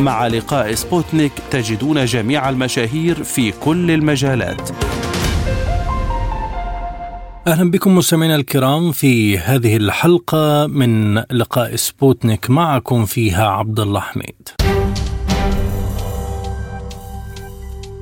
مع لقاء سبوتنيك تجدون جميع المشاهير في كل المجالات أهلا بكم مستمعينا الكرام في هذه الحلقة من لقاء سبوتنيك معكم فيها عبد الله حميد.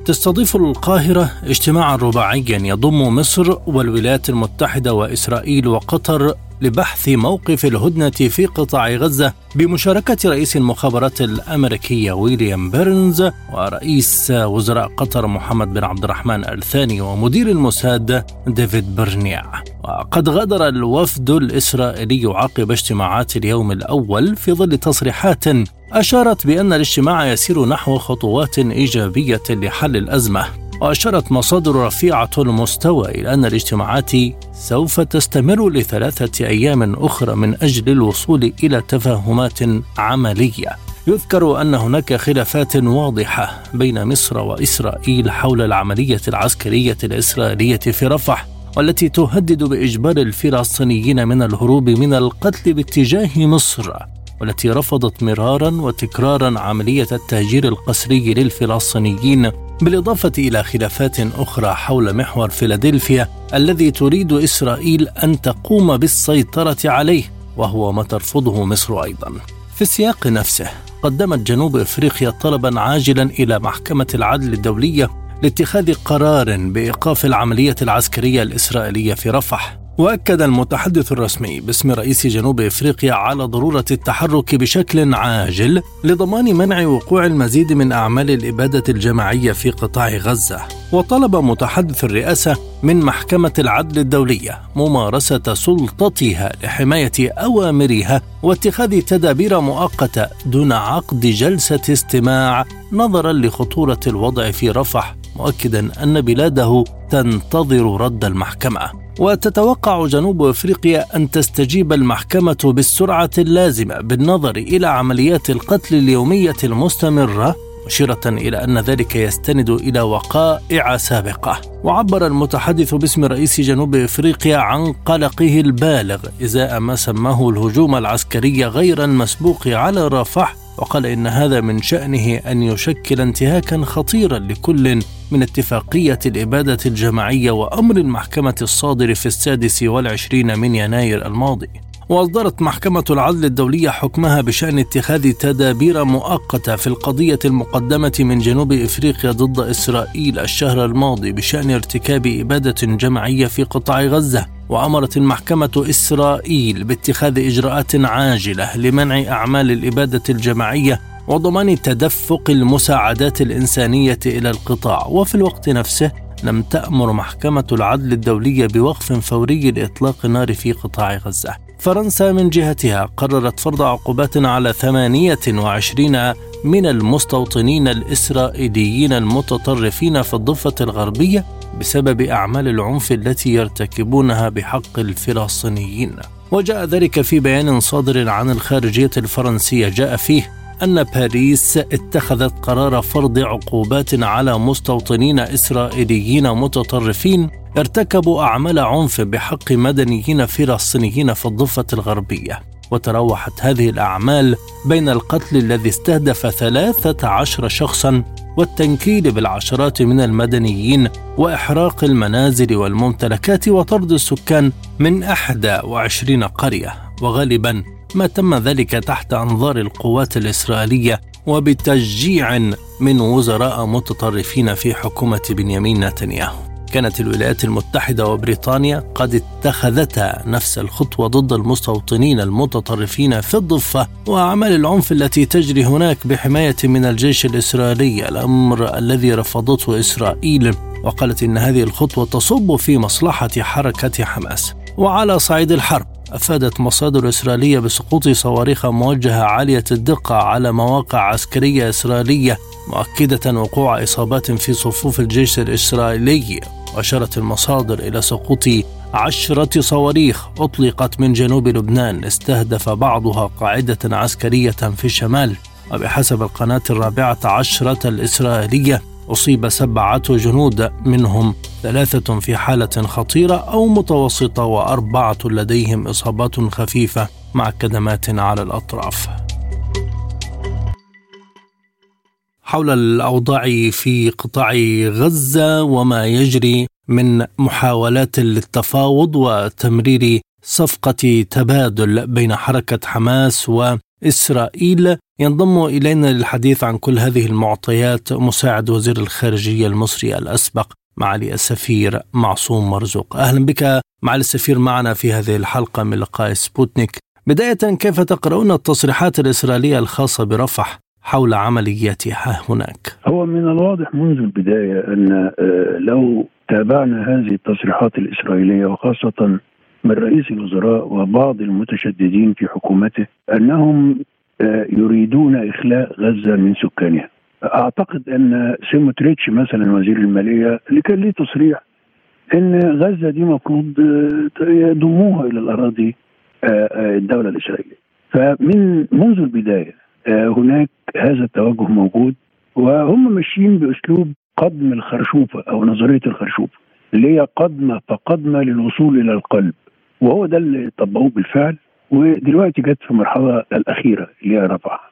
تستضيف القاهرة اجتماعا رباعيا يضم مصر والولايات المتحدة وإسرائيل وقطر لبحث موقف الهدنة في قطاع غزة بمشاركة رئيس المخابرات الأمريكية ويليام بيرنز ورئيس وزراء قطر محمد بن عبد الرحمن الثاني ومدير الموساد ديفيد برنيع. وقد غادر الوفد الإسرائيلي عقب اجتماعات اليوم الأول في ظل تصريحات أشارت بأن الاجتماع يسير نحو خطوات إيجابية لحل الأزمة. وأشارت مصادر رفيعة المستوى إلى أن الاجتماعات سوف تستمر لثلاثة أيام أخرى من أجل الوصول إلى تفاهمات عملية. يذكر أن هناك خلافات واضحة بين مصر وإسرائيل حول العملية العسكرية الإسرائيلية في رفح والتي تهدد بإجبار الفلسطينيين من الهروب من القتل باتجاه مصر والتي رفضت مرارا وتكرارا عملية التهجير القسري للفلسطينيين بالإضافة إلى خلافات أخرى حول محور فيلادلفيا الذي تريد إسرائيل أن تقوم بالسيطرة عليه وهو ما ترفضه مصر أيضا. في السياق نفسه قدمت جنوب إفريقيا طلبا عاجلا إلى محكمة العدل الدولية لاتخاذ قرار بإيقاف العملية العسكرية الإسرائيلية في رفح. وأكد المتحدث الرسمي باسم رئيس جنوب إفريقيا على ضرورة التحرك بشكل عاجل لضمان منع وقوع المزيد من أعمال الإبادة الجماعية في قطاع غزة. وطلب متحدث الرئاسة من محكمة العدل الدولية ممارسة سلطتها لحماية أوامرها واتخاذ تدابير مؤقتة دون عقد جلسة استماع نظرا لخطورة الوضع في رفح مؤكدا أن بلاده تنتظر رد المحكمة. وتتوقع جنوب أفريقيا أن تستجيب المحكمة بالسرعة اللازمة بالنظر إلى عمليات القتل اليومية المستمرة مشيرة إلى أن ذلك يستند إلى وقائع سابقة. وعبر المتحدث باسم رئيس جنوب إفريقيا عن قلقه البالغ إزاء ما سماه الهجوم العسكري غير المسبوق على رفح وقال إن هذا من شأنه أن يشكل انتهاكا خطيرا لكل من اتفاقية الإبادة الجماعية وأمر المحكمة الصادر في السادس والعشرين من يناير الماضي. وأصدرت محكمة العدل الدولية حكمها بشأن اتخاذ تدابير مؤقتة في القضية المقدمة من جنوب إفريقيا ضد إسرائيل الشهر الماضي بشأن ارتكاب إبادة جماعية في قطاع غزة. وأمرت المحكمة إسرائيل باتخاذ إجراءات عاجلة لمنع أعمال الإبادة الجماعية وضمان تدفق المساعدات الإنسانية إلى القطاع. وفي الوقت نفسه لم تأمر محكمة العدل الدولية بوقف فوري لإطلاق النار في قطاع غزة. فرنسا من جهتها قررت فرض عقوبات على 28 من المستوطنين الإسرائيليين المتطرفين في الضفة الغربية بسبب أعمال العنف التي يرتكبونها بحق الفلسطينيين. وجاء ذلك في بيان صادر عن الخارجية الفرنسية جاء فيه أن باريس اتخذت قرار فرض عقوبات على مستوطنين إسرائيليين متطرفين ارتكبوا أعمال عنف بحق مدنيين فلسطينيين في الضفة الغربية. وتراوحت هذه الأعمال بين القتل الذي استهدف ثلاثة عشر شخصا والتنكيل بالعشرات من المدنيين وإحراق المنازل والممتلكات وطرد السكان من 21 قرية. وغالبا ما تم ذلك تحت أنظار القوات الإسرائيلية وبتشجيع من وزراء متطرفين في حكومة بنيامين نتنياهو. كانت الولايات المتحدة وبريطانيا قد اتخذتا نفس الخطوة ضد المستوطنين المتطرفين في الضفة وأعمال العنف التي تجري هناك بحماية من الجيش الإسرائيلي الأمر الذي رفضته إسرائيل وقالت إن هذه الخطوة تصب في مصلحة حركة حماس. وعلى صعيد الحرب أفادت مصادر إسرائيلية بسقوط صواريخ موجهة عالية الدقة على مواقع عسكرية إسرائيلية مؤكدة وقوع إصابات في صفوف الجيش الإسرائيلي. وأشارت المصادر إلى سقوط عشرة صواريخ أطلقت من جنوب لبنان استهدف بعضها قاعدة عسكرية في الشمال. وبحسب القناة الرابعة عشرة الإسرائيلية أصيب سبعة جنود منهم ثلاثة في حالة خطيرة أو متوسطة وأربعة لديهم إصابات خفيفة مع كدمات على الأطراف. حول الأوضاع في قطاع غزة وما يجري من محاولات للتفاوض وتمرير صفقة تبادل بين حركة حماس وإسرائيل ينضم إلينا للحديث عن كل هذه المعطيات مساعد وزير الخارجية المصري الأسبق معالي السفير معصوم مرزوق. أهلا بك معالي السفير معنا في هذه الحلقة من لقاء سبوتنيك. بداية كيف تقرؤون التصريحات الإسرائيلية الخاصة برفح حول عملياتها هناك؟ هو من الواضح منذ البداية أن آه، لو تابعنا هذه التصريحات الإسرائيلية وخاصة من رئيس الوزراء وبعض المتشددين في حكومته أنهم آه، يريدون إخلاء غزة من سكانها. أعتقد أن سيموتريتش مثلا وزير المالية اللي كان ليه تصريح أن غزة دي مفروض آه، يضموها إلى الأراضي الدولة الإسرائيلية. فمن منذ البداية هناك هذا التوجه موجود وهم ماشيين بأسلوب قدم الخرشوفه أو نظرية الخرشوفه اللي هي قدمه فقدمه للوصول إلى القلب. وهو ده اللي طبقوه بالفعل ودلوقتي جت في المرحله الأخيرة اللي هي رفح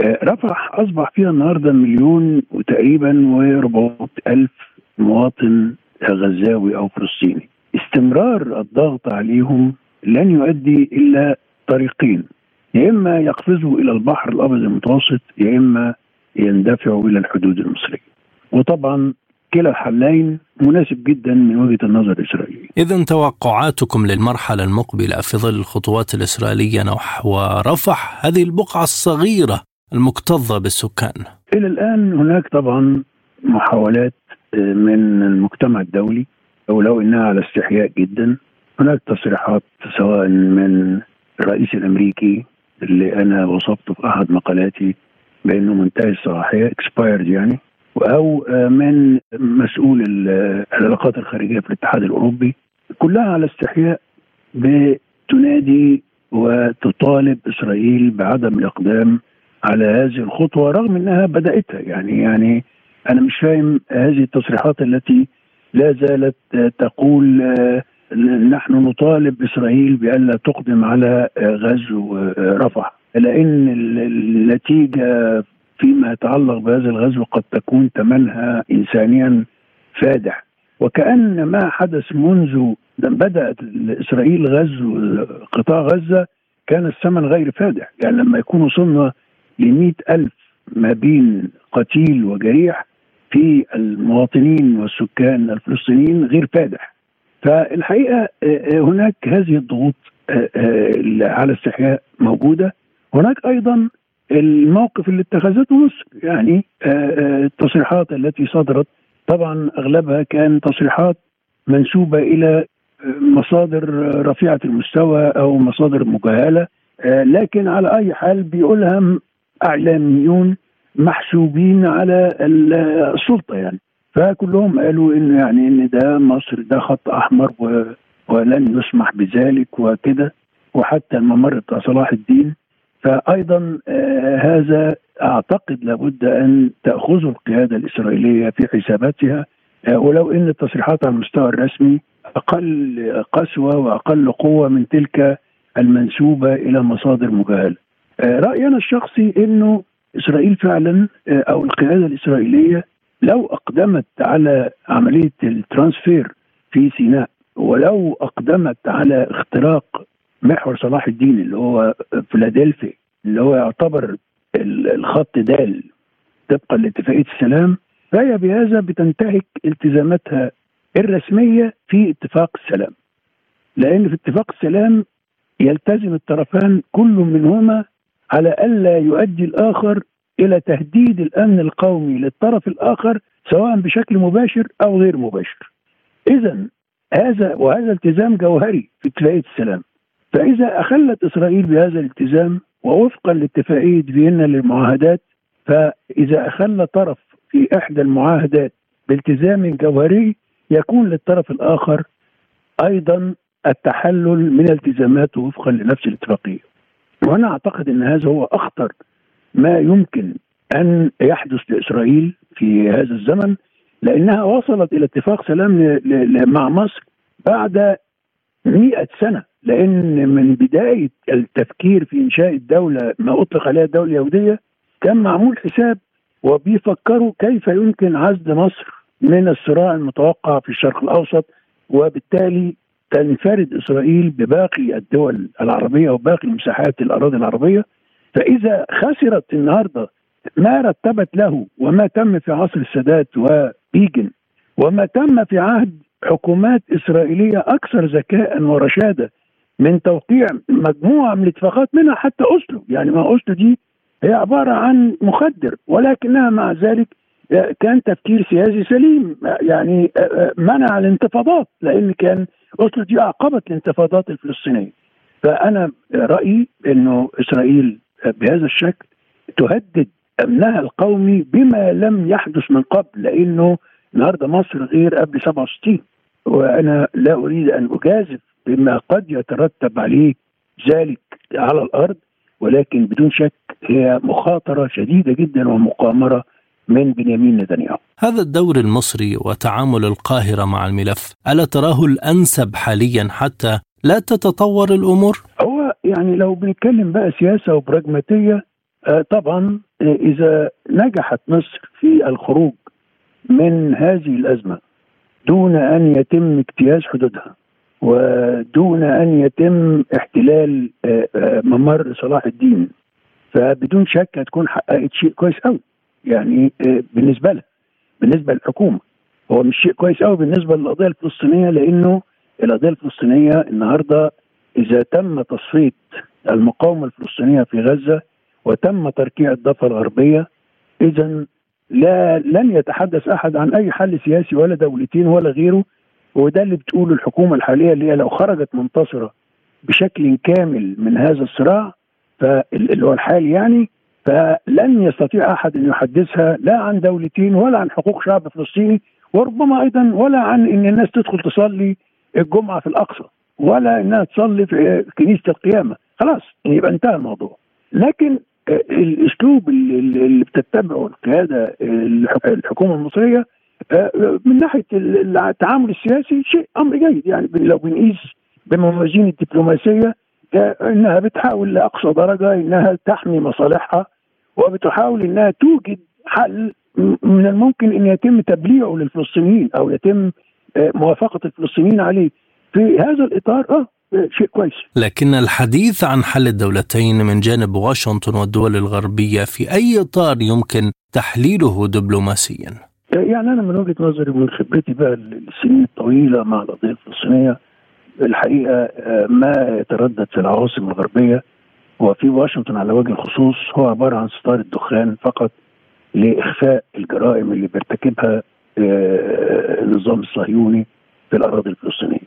آه، رفح أصبح فيها النهارده مليون وتقريبا و400 ألف مواطن غزاوي أو فلسطيني. استمرار الضغط عليهم لن يؤدي إلى طريقين يا إما يقفزوا إلى البحر الأبيض المتوسط يا إما يندفعوا إلى الحدود المصرية. وطبعا كلا الحلين مناسب جدا من وجهة النظر الإسرائيلية. اذا توقعاتكم للمرحلة المقبلة في ظل الخطوات الإسرائيلية نحو رفح هذه البقعة الصغيرة المكتظة بالسكان. إلى الآن هناك طبعا محاولات آه، من المجتمع الدولي ولو إنها على استحياء جدا هناك تصريحات سواء من الرئيس الأمريكي اللي أنا وصفته في أحد مقالاتي بأنه منتهي الصلاحية اكسبايرد يعني أو من مسؤول العلاقات الخارجية في الاتحاد الأوروبي كلها على استحياء بتنادي وتطالب إسرائيل بعدم الإقدام على هذه الخطوة رغم إنها بدأتها. يعني يعني أنا مش فاهم هذه التصريحات التي لا زالت تقول نحن نطالب إسرائيل بألا تقدم على غزو رفح. لأن النتيجة فيما يتعلق بهذا الغزو قد تكون ثمنها انسانيا فادح. وكأن ما حدث منذ بدأت إسرائيل غزو قطاع غزة كان الثمن غير فادح. يعني لما يكون وصلنا ل ألف ما بين قتيل وجريح في المواطنين والسكان الفلسطينيين غير فادح. فالحقيقة آه، هناك هذه الضغوط آه، آه، على استحياء موجودة. هناك أيضا الموقف اللي اتخذته مصر يعني التصريحات التي صدرت. طبعا أغلبها كان تصريحات منسوبة إلى مصادر رفيعة المستوى أو مصادر مجهله لكن على أي حال بيقولها إعلاميون محسوبين على السلطة يعني. فكلهم قالوا انه يعني إن ده مصر ده خط أحمر ولن يسمح بذلك وكده. وحتى الممر بتاع صلاح الدين فايضا آه هذا أعتقد لابد أن تاخذه القيادة الإسرائيلية في حساباتها آه ولو إن التصريحات على المستوى الرسمي أقل قسوة وأقل قوة من تلك المنسوبة إلى مصادر مجهله. آه رايي الشخصي إنه إسرائيل فعلا أو القيادة الإسرائيلية لو أقدمت على عملية الترانسفير في سيناء ولو أقدمت على اختراق محور صلاح الدين اللي هو فيلادلفيا اللي هو يعتبر الخط دال طبقا لاتفاقية السلام فهي بهذا بتنتهك التزاماتها الرسمية في اتفاق السلام لأن في اتفاق السلام يلتزم الطرفان كل منهما على ألا يؤدي الآخر إلى تهديد الأمن القومي للطرف الآخر سواء بشكل مباشر أو غير مباشر. اذا هذا وهذا التزام جوهري في اتفاقية السلام. فإذا أخلت إسرائيل بهذا الالتزام ووفقا لاتفاقيه فيينا للمعاهدات فإذا اخل طرف في إحدى المعاهدات بالتزام جوهري يكون للطرف الآخر أيضا التحلل من التزاماته وفقا لنفس الاتفاقية. وأنا أعتقد إن هذا هو أخطر ما يمكن أن يحدث لإسرائيل في هذا الزمن لأنها وصلت إلى اتفاق سلام مع مصر بعد مئة سنة لأن من بداية التفكير في إنشاء الدولة ما أطلق عليها الدولة اليهودية كان معمول حساب وبيفكروا كيف يمكن عزل مصر من الصراع المتوقع في الشرق الأوسط وبالتالي تنفرد إسرائيل بباقي الدول العربية وباقي مساحات الأراضي العربية. فإذا خسرت النهاردة ما رتبت له وما تم في عصر السادات وبيجن وما تم في عهد حكومات إسرائيلية أكثر ذكاء ورشادة من توقيع مجموعة من الاتفاقات منها حتى أسلو يعني ما أسلو دي هي عبارة عن مخدر ولكنها مع ذلك كان تفكير سياسي سليم. يعني منع الانتفاضات لأن كان أسلو دي أعقبت الانتفاضات الفلسطينية. فأنا رأيي أنه إسرائيل بهذا الشكل تهدد أمنها القومي بما لم يحدث من قبل لأنه النهارده مصر غير قبل 67 وأنا لا أريد أن أجازف بما قد يترتب عليه ذلك على الأرض ولكن بدون شك هي مخاطرة شديدة جدا ومقامرة من بنيامين نتنياهو. هذا الدور المصري وتعامل القاهرة مع الملف، ألا تراه الأنسب حاليا حتى لا تتطور الأمور؟ هو يعني لو بنتكلم بقى سياسة وبراجماتية طبعا إذا نجحت مصر في الخروج من هذه الأزمة دون أن يتم اجتياز حدودها ودون أن يتم احتلال ممر صلاح الدين. فبدون شك هتكون حققت شيء كويس قوي يعني بالنسبة لها بالنسبة للحكومة. هو مش شيء كويس قوي بالنسبة للقضية الفلسطينية لأنه القضية الفلسطينية النهارده إذا تم تصفيه المقاومة الفلسطينية في غزة وتم تركيع الضفة الغربية اذا لا لن يتحدث أحد عن أي حل سياسي ولا دولتين ولا غيره وده اللي بتقوله الحكومة الحالية اللي هي لو خرجت منتصرة بشكل كامل من هذا الصراع اللي هو الحالي يعني فلن يستطيع أحد أن يحدثها لا عن دولتين ولا عن حقوق شعب فلسطيني وربما أيضا ولا عن إن الناس تدخل تصلي الجمعة في الأقصى ولا إنها تصلي في كنيسة القيامة. خلاص يبقى انتهى الموضوع. لكن الأسلوب اللي بتتبعه القياده الحكومة المصرية من ناحية التعامل السياسي شيء أمر جيد. يعني لو بنقيس بموازين الدبلوماسية إنها بتحاول لأقصى درجة إنها تحمي مصالحها وبتحاول إنها توجد حل من الممكن إن يتم تبليعه للفلسطينيين أو يتم موافقة الفلسطينيين عليه. في هذا الإطار آه شيء كويس. لكن الحديث عن حل الدولتين من جانب واشنطن والدول الغربية في أي إطار يمكن تحليله دبلوماسيا؟ يعني أنا من وجهة نظري ومن خبرتي بقى السنين الطويلة مع القضية الفلسطينية الحقيقة ما يتردد في العواصم الغربية وفي واشنطن على وجه الخصوص هو عبارة عن ستار الدخان فقط لإخفاء الجرائم اللي بيرتكبها النظام الصهيوني في الأراضي الفلسطينية.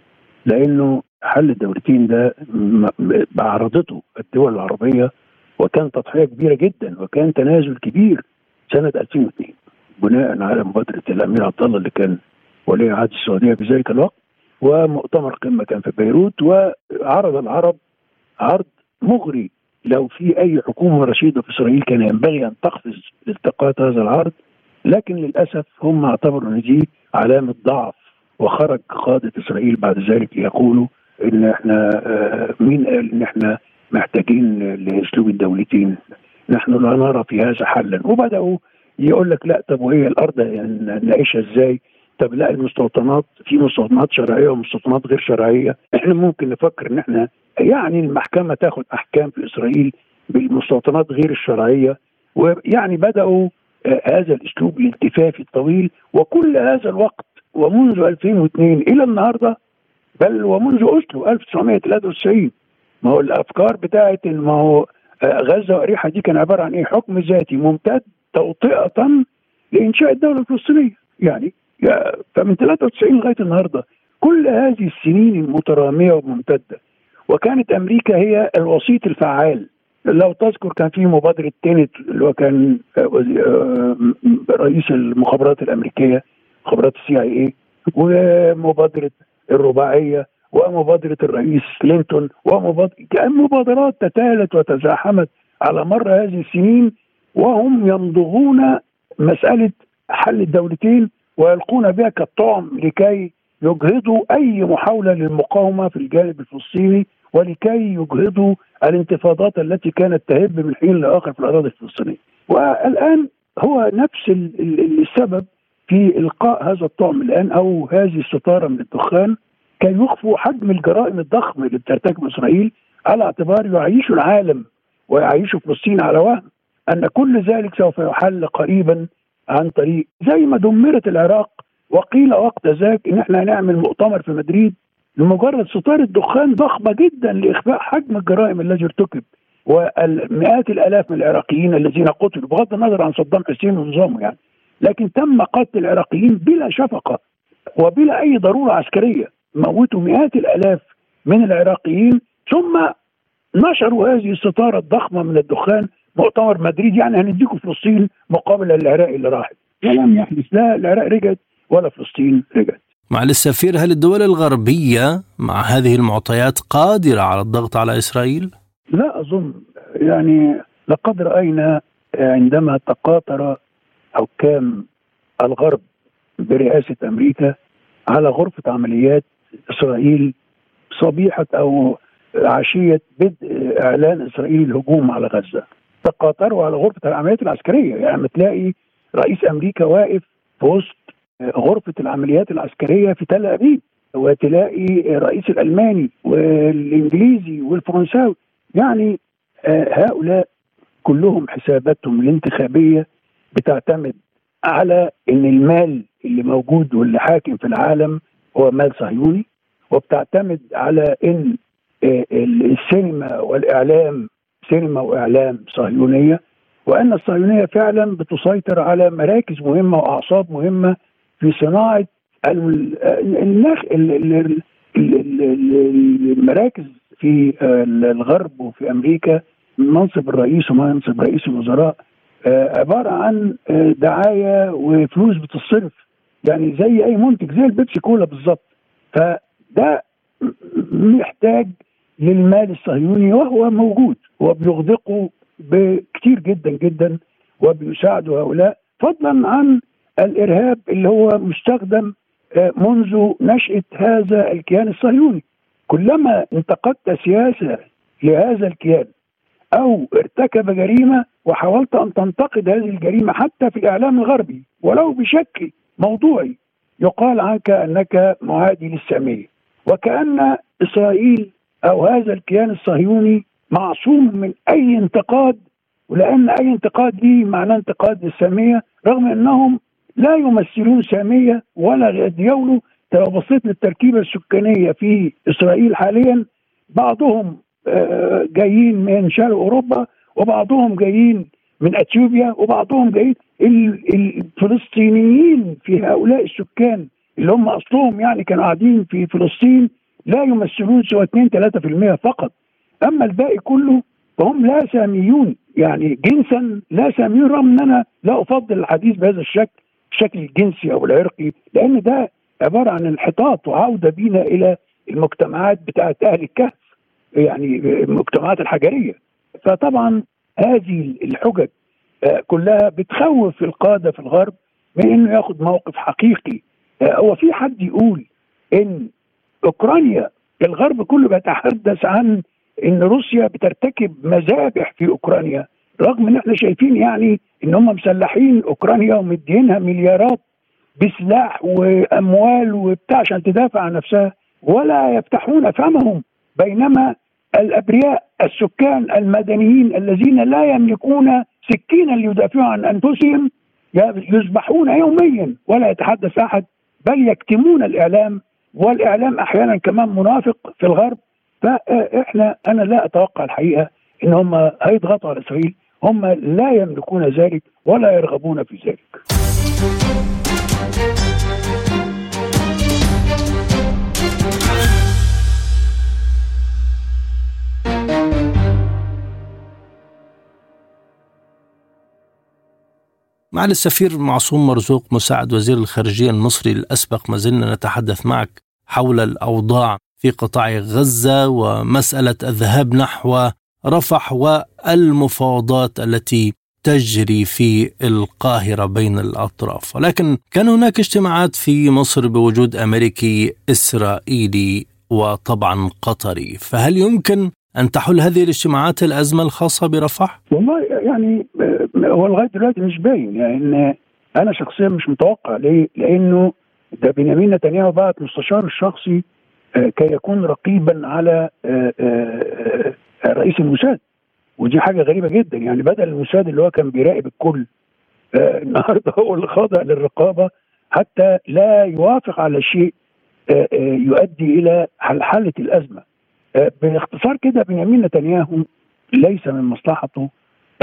لأنه حل الدولتين ده بعرضته الدول العربية وكان تضحية كبيرة جدا وكان تنازل كبير سنة 2002 بناء على مبادرة الأمير عبد الله اللي كان ولي عهد السعودية في ذلك الوقت ومؤتمر قمة كان في بيروت وعرض العرب عرض مغري. لو في أي حكومة رشيدة في إسرائيل كان ينبغي أن تقفز التقاط هذا العرض لكن للأسف هم اعتبروا إن دي علامة ضعف وخرج قادة إسرائيل بعد ذلك يقولوا إن إحنا مين قال إن إحنا محتاجين لأسلوب الدولتين؟ نحن لا نرى في هذا حلا. وبدأوا يقول لك لا طب وهي الأرض نعيشها إزاي؟ طب لا المستوطنات في مستوطنات شرعية ومستوطنات غير شرعية. إحنا ممكن نفكر إن إحنا يعني المحكمة تاخد أحكام في إسرائيل بالمستوطنات غير الشرعية ويعني بدأوا هذا الأسلوب الالتفافي الطويل وكل هذا الوقت ومنذ 2002 إلى النهارده بل ومنذ اوسلو 1993 ما هو الأفكار بتاعت ما هو غزة وأريحة دي كان عبارة عن إيه؟ حكم ذاتي ممتد توطئة لإنشاء الدولة الفلسطينية. يعني فمن 93 لغاية النهارده كل هذه السنين المترامية وممتده وكانت أمريكا هي الوسيط الفعال. لو تذكر كان في مبادرة تينت اللي هو كان رئيس المخابرات الأمريكية مخابرات السي آي اي ومبادرة الرباعية ومبادرة الرئيس كلينتون ومبادرة كأن مبادرات تتالت وتزاحمت على مر هذه السنين وهم يمضغون مسألة حل الدولتين ويلقون بها كالطعم لكي يجهضوا أي محاولة للمقاومة في الجانب الفلسطيني ولكي يجهضوا الانتفاضات التي كانت تهب من حين لاخر في الأراضي الفلسطينية. والآن هو نفس السبب في إلقاء هذا الطعم الآن أو هذه الستارة من الدخان كي يخفوا حجم الجرائم الضخمة اللي بترتكب إسرائيل على اعتبار يعيشوا العالم ويعيشوا فلسطين على وهم أن كل ذلك سوف يحل قريبا عن طريق زي ما دمرت العراق وقيل وقت ذاك إن إحنا هنعمل مؤتمر في مدريد لمجرد ستاره دخان ضخمة جدا لإخفاء حجم الجرائم التي ارتكب والمئات الآلاف من العراقيين الذين قتلوا بغض النظر عن صدام حسين ونظامه يعني. لكن تم قتل العراقيين بلا شفقة وبلا أي ضرورة عسكرية. موتوا مئات الآلاف من العراقيين ثم نشروا هذه الستاره الضخمة من الدخان مؤتمر مدريد يعني هنديكم فلسطين مقابل العراق اللي راحت. ولم يحدث. لا العراق رجعت ولا فلسطين رجعت. معالي السفير هل الدول الغربية مع هذه المعطيات قادرة على الضغط على إسرائيل؟ لا أظن. يعني لقد رأينا عندما تقاطر حكام الغرب برئاسة أمريكا على غرفة عمليات إسرائيل صبيحة أو عشية بدء إعلان إسرائيل الهجوم على غزة. تقاطروا على غرفة العمليات العسكرية. يعني تلاقي رئيس أمريكا واقف في وسط غرفة العمليات العسكرية في تل أبيب وتلاقي الرئيس الألماني والإنجليزي والفرنساوي. يعني هؤلاء كلهم حساباتهم الانتخابية بتعتمد على إن المال اللي موجود واللي حاكم في العالم هو مال صهيوني وبتعتمد على إن السينما والإعلام سينما وإعلام صهيونية وأن الصهيونية فعلا بتسيطر على مراكز مهمة وأعصاب مهمة في صناعة المراكز في الغرب وفي أمريكا منصب الرئيس ومنصب رئيس الوزراء عبارة عن دعاية وفلوس بتصرف يعني زي أي منتج زي البيبسي كولا بالظبط. فده محتاج للمال الصهيوني وهو موجود وبيغدقه بكتير جدا جدا وبيساعدوا هؤلاء فضلا عن الإرهاب اللي هو مستخدم منذ نشأة هذا الكيان الصهيوني. كلما انتقدت سياسة لهذا الكيان أو ارتكب جريمة وحاولت أن تنتقد هذه الجريمة حتى في الإعلام الغربي ولو بشكل موضوعي يقال عنك أنك معادي للسامية وكأن إسرائيل أو هذا الكيان الصهيوني معصوم من أي انتقاد ولأن أي انتقاد ليه معناه انتقاد للسامية رغم أنهم لا يمثلون سامية ولا يتجاولوا لو بصيت للتركيبة السكانية في إسرائيل حاليا. بعضهم جايين من شرق أوروبا وبعضهم جايين من إثيوبيا وبعضهم جايين الفلسطينيين في هؤلاء السكان اللي هم أصلهم يعني كانوا قاعدين في فلسطين. لا يمثلون سوى 2 3% فقط. أما الباقي كله فهم لا ساميون يعني جنسا لا ساميون رغم إن أنا لا أفضل الحديث بهذا الشكل الشكل الجنسي أو العرقي لأن ده عبارة عن انحطاط وعودة بينا إلى المجتمعات بتاعت أهل الكهف يعني المجتمعات الحجرية. فطبعا هذه الحجج كلها بتخوف القادة في الغرب من إنه ياخد موقف حقيقي. هو في حد يقول إن أوكرانيا الغرب كله بيتحدث عن إن روسيا بترتكب مذابح في أوكرانيا رغم إن إحنا شايفين يعني إن هم مسلحين أوكرانيا ومدينها مليارات بسلاح وأموال وبتاع عشان تدافع عن نفسها ولا يفتحون فمهم بينما الأبرياء السكان المدنيين الذين لا يملكون سكينا ليدافعوا عن أنفسهم يذبحون يوميا ولا يتحدث أحد بل يكتمون الإعلام والإعلام أحيانا كمان منافق في الغرب فإحنا أنا لا أتوقع الحقيقة إن هم هيضغطوا على إسرائيل هم لا يملكون ذلك ولا يرغبون في ذلك. معالي السفير معصوم مرزوق مساعد وزير الخارجية المصري الأسبق ما زلنا نتحدث معك حول الأوضاع في قطاع غزة ومسألة الذهاب نحو رفح والمفاوضات التي تجري في القاهرة بين الأطراف. ولكن كان هناك اجتماعات في مصر بوجود أمريكي إسرائيلي وطبعا قطري. فهل يمكن أن تحل هذه الاجتماعات الأزمة الخاصة برفح؟ والله يعني هو لغاية دلوقتي مش باين يعني أنا شخصيا مش متوقع ليه؟ لأنه ده بنيامين نتنياهو بعت مستشار الشخصي آه، كي يكون رقيبا على آه، آه، رئيس الموساد ودي حاجة غريبة جدا يعني بدل الموساد اللي هو كان بيراقب الكل النهارده هو اللي خاضع للرقابة حتى لا يوافق على شيء يؤدي إلى حلحله الأزمة باختصار كده بنيامين نتنياهو ليس من مصلحته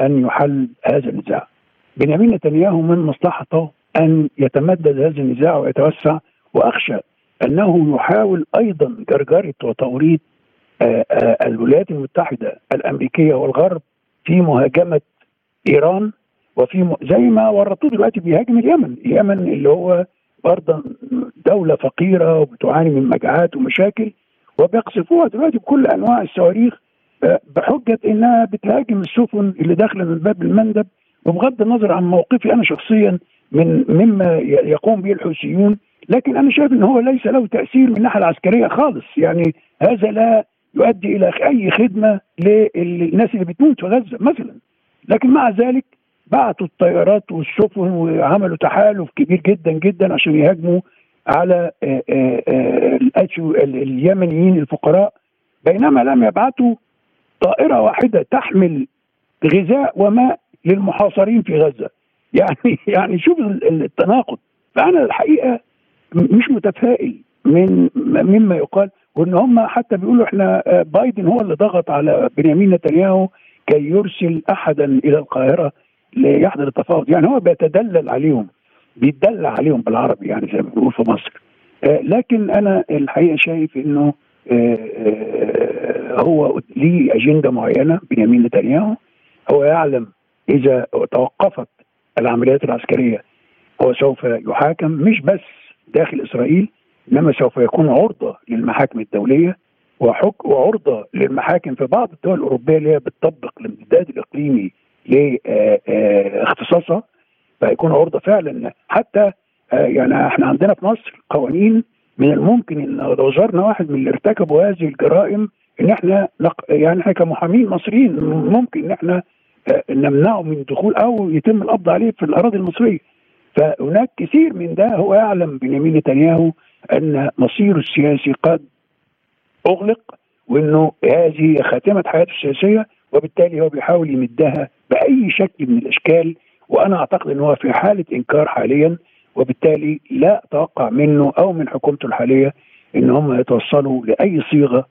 أن يحل هذا النزاع بنيامين نتنياهو من مصلحته أن يتمدد هذا النزاع ويتوسع وأخشى أنه يحاول أيضا جرجره وتوريط آه، آه، الولايات المتحدة الأمريكية والغرب في مهاجمة إيران وفي. زي ما ورطوه دلوقتي بيهاجم اليمن، اليمن اللي هو برضه دولة فقيرة وبتعاني من مجاعات ومشاكل وبيقصفوها دلوقتي بكل أنواع الصواريخ آه، بحجة إنها بتهاجم السفن اللي داخلة من باب المندب وبغض النظر عن موقفي أنا شخصيا من مما يقوم به الحوثيون لكن أنا شايف إن هو ليس له تأثير من الناحية العسكرية خالص. يعني هذا لا يؤدي إلى أي خدمة للناس اللي بتموت في غزة مثلا. لكن مع ذلك بعتوا الطيارات والسفن وعملوا تحالف كبير جدا جدا عشان يهاجموا على آه، آه، آه، اليمنيين الفقراء بينما لم يبعثوا طائرة واحدة تحمل غذاء وماء للمحاصرين في غزة. يعني يعني شوف التناقض. فأنا الحقيقة مش متفائل من مما يقال وإن هم حتى بيقولوا إحنا بايدن هو اللي ضغط على بنيامين نتنياهو كي يرسل احدا إلى القاهرة ليحضر التفاوض. يعني هو بيتدلل عليهم. بيتدلع عليهم بالعربي يعني زي ما بنقول في مصر. آه، لكن أنا الحقيقة شايف إنه آه، هو ليه أجندة معينة بنيامين نتنياهو. هو يعلم إذا توقفت العمليات العسكرية هو سوف يحاكم مش بس داخل إسرائيل إنما سوف يكون عرضة للمحاكم الدولية وحك وعرضة للمحاكم في بعض الدول الأوروبية اللي هي بتطبق الامتداد الإقليمي لاختصاصها فيكون عرضة فعلا. حتى آه، يعني إحنا عندنا في مصر قوانين من الممكن إن لو زارنا واحد من اللي ارتكبوا هذه الجرائم إن إحنا يعني إحنا كمحامين مصريين ممكن إن إحنا آه، نمنعه من الدخول أو يتم القبض عليه في الأراضي المصرية. فهناك كثير من ده هو يعلم بنيامين نتنياهو أن مصيره السياسي قد أغلق وإنه هذه خاتمة حياته السياسية وبالتالي هو بيحاول يمدها بأي شكل من الأشكال وأنا أعتقد إن هو في حالة إنكار حاليا وبالتالي لا أتوقع منه أو من حكومته الحالية إن هم يتوصلوا لأي صيغة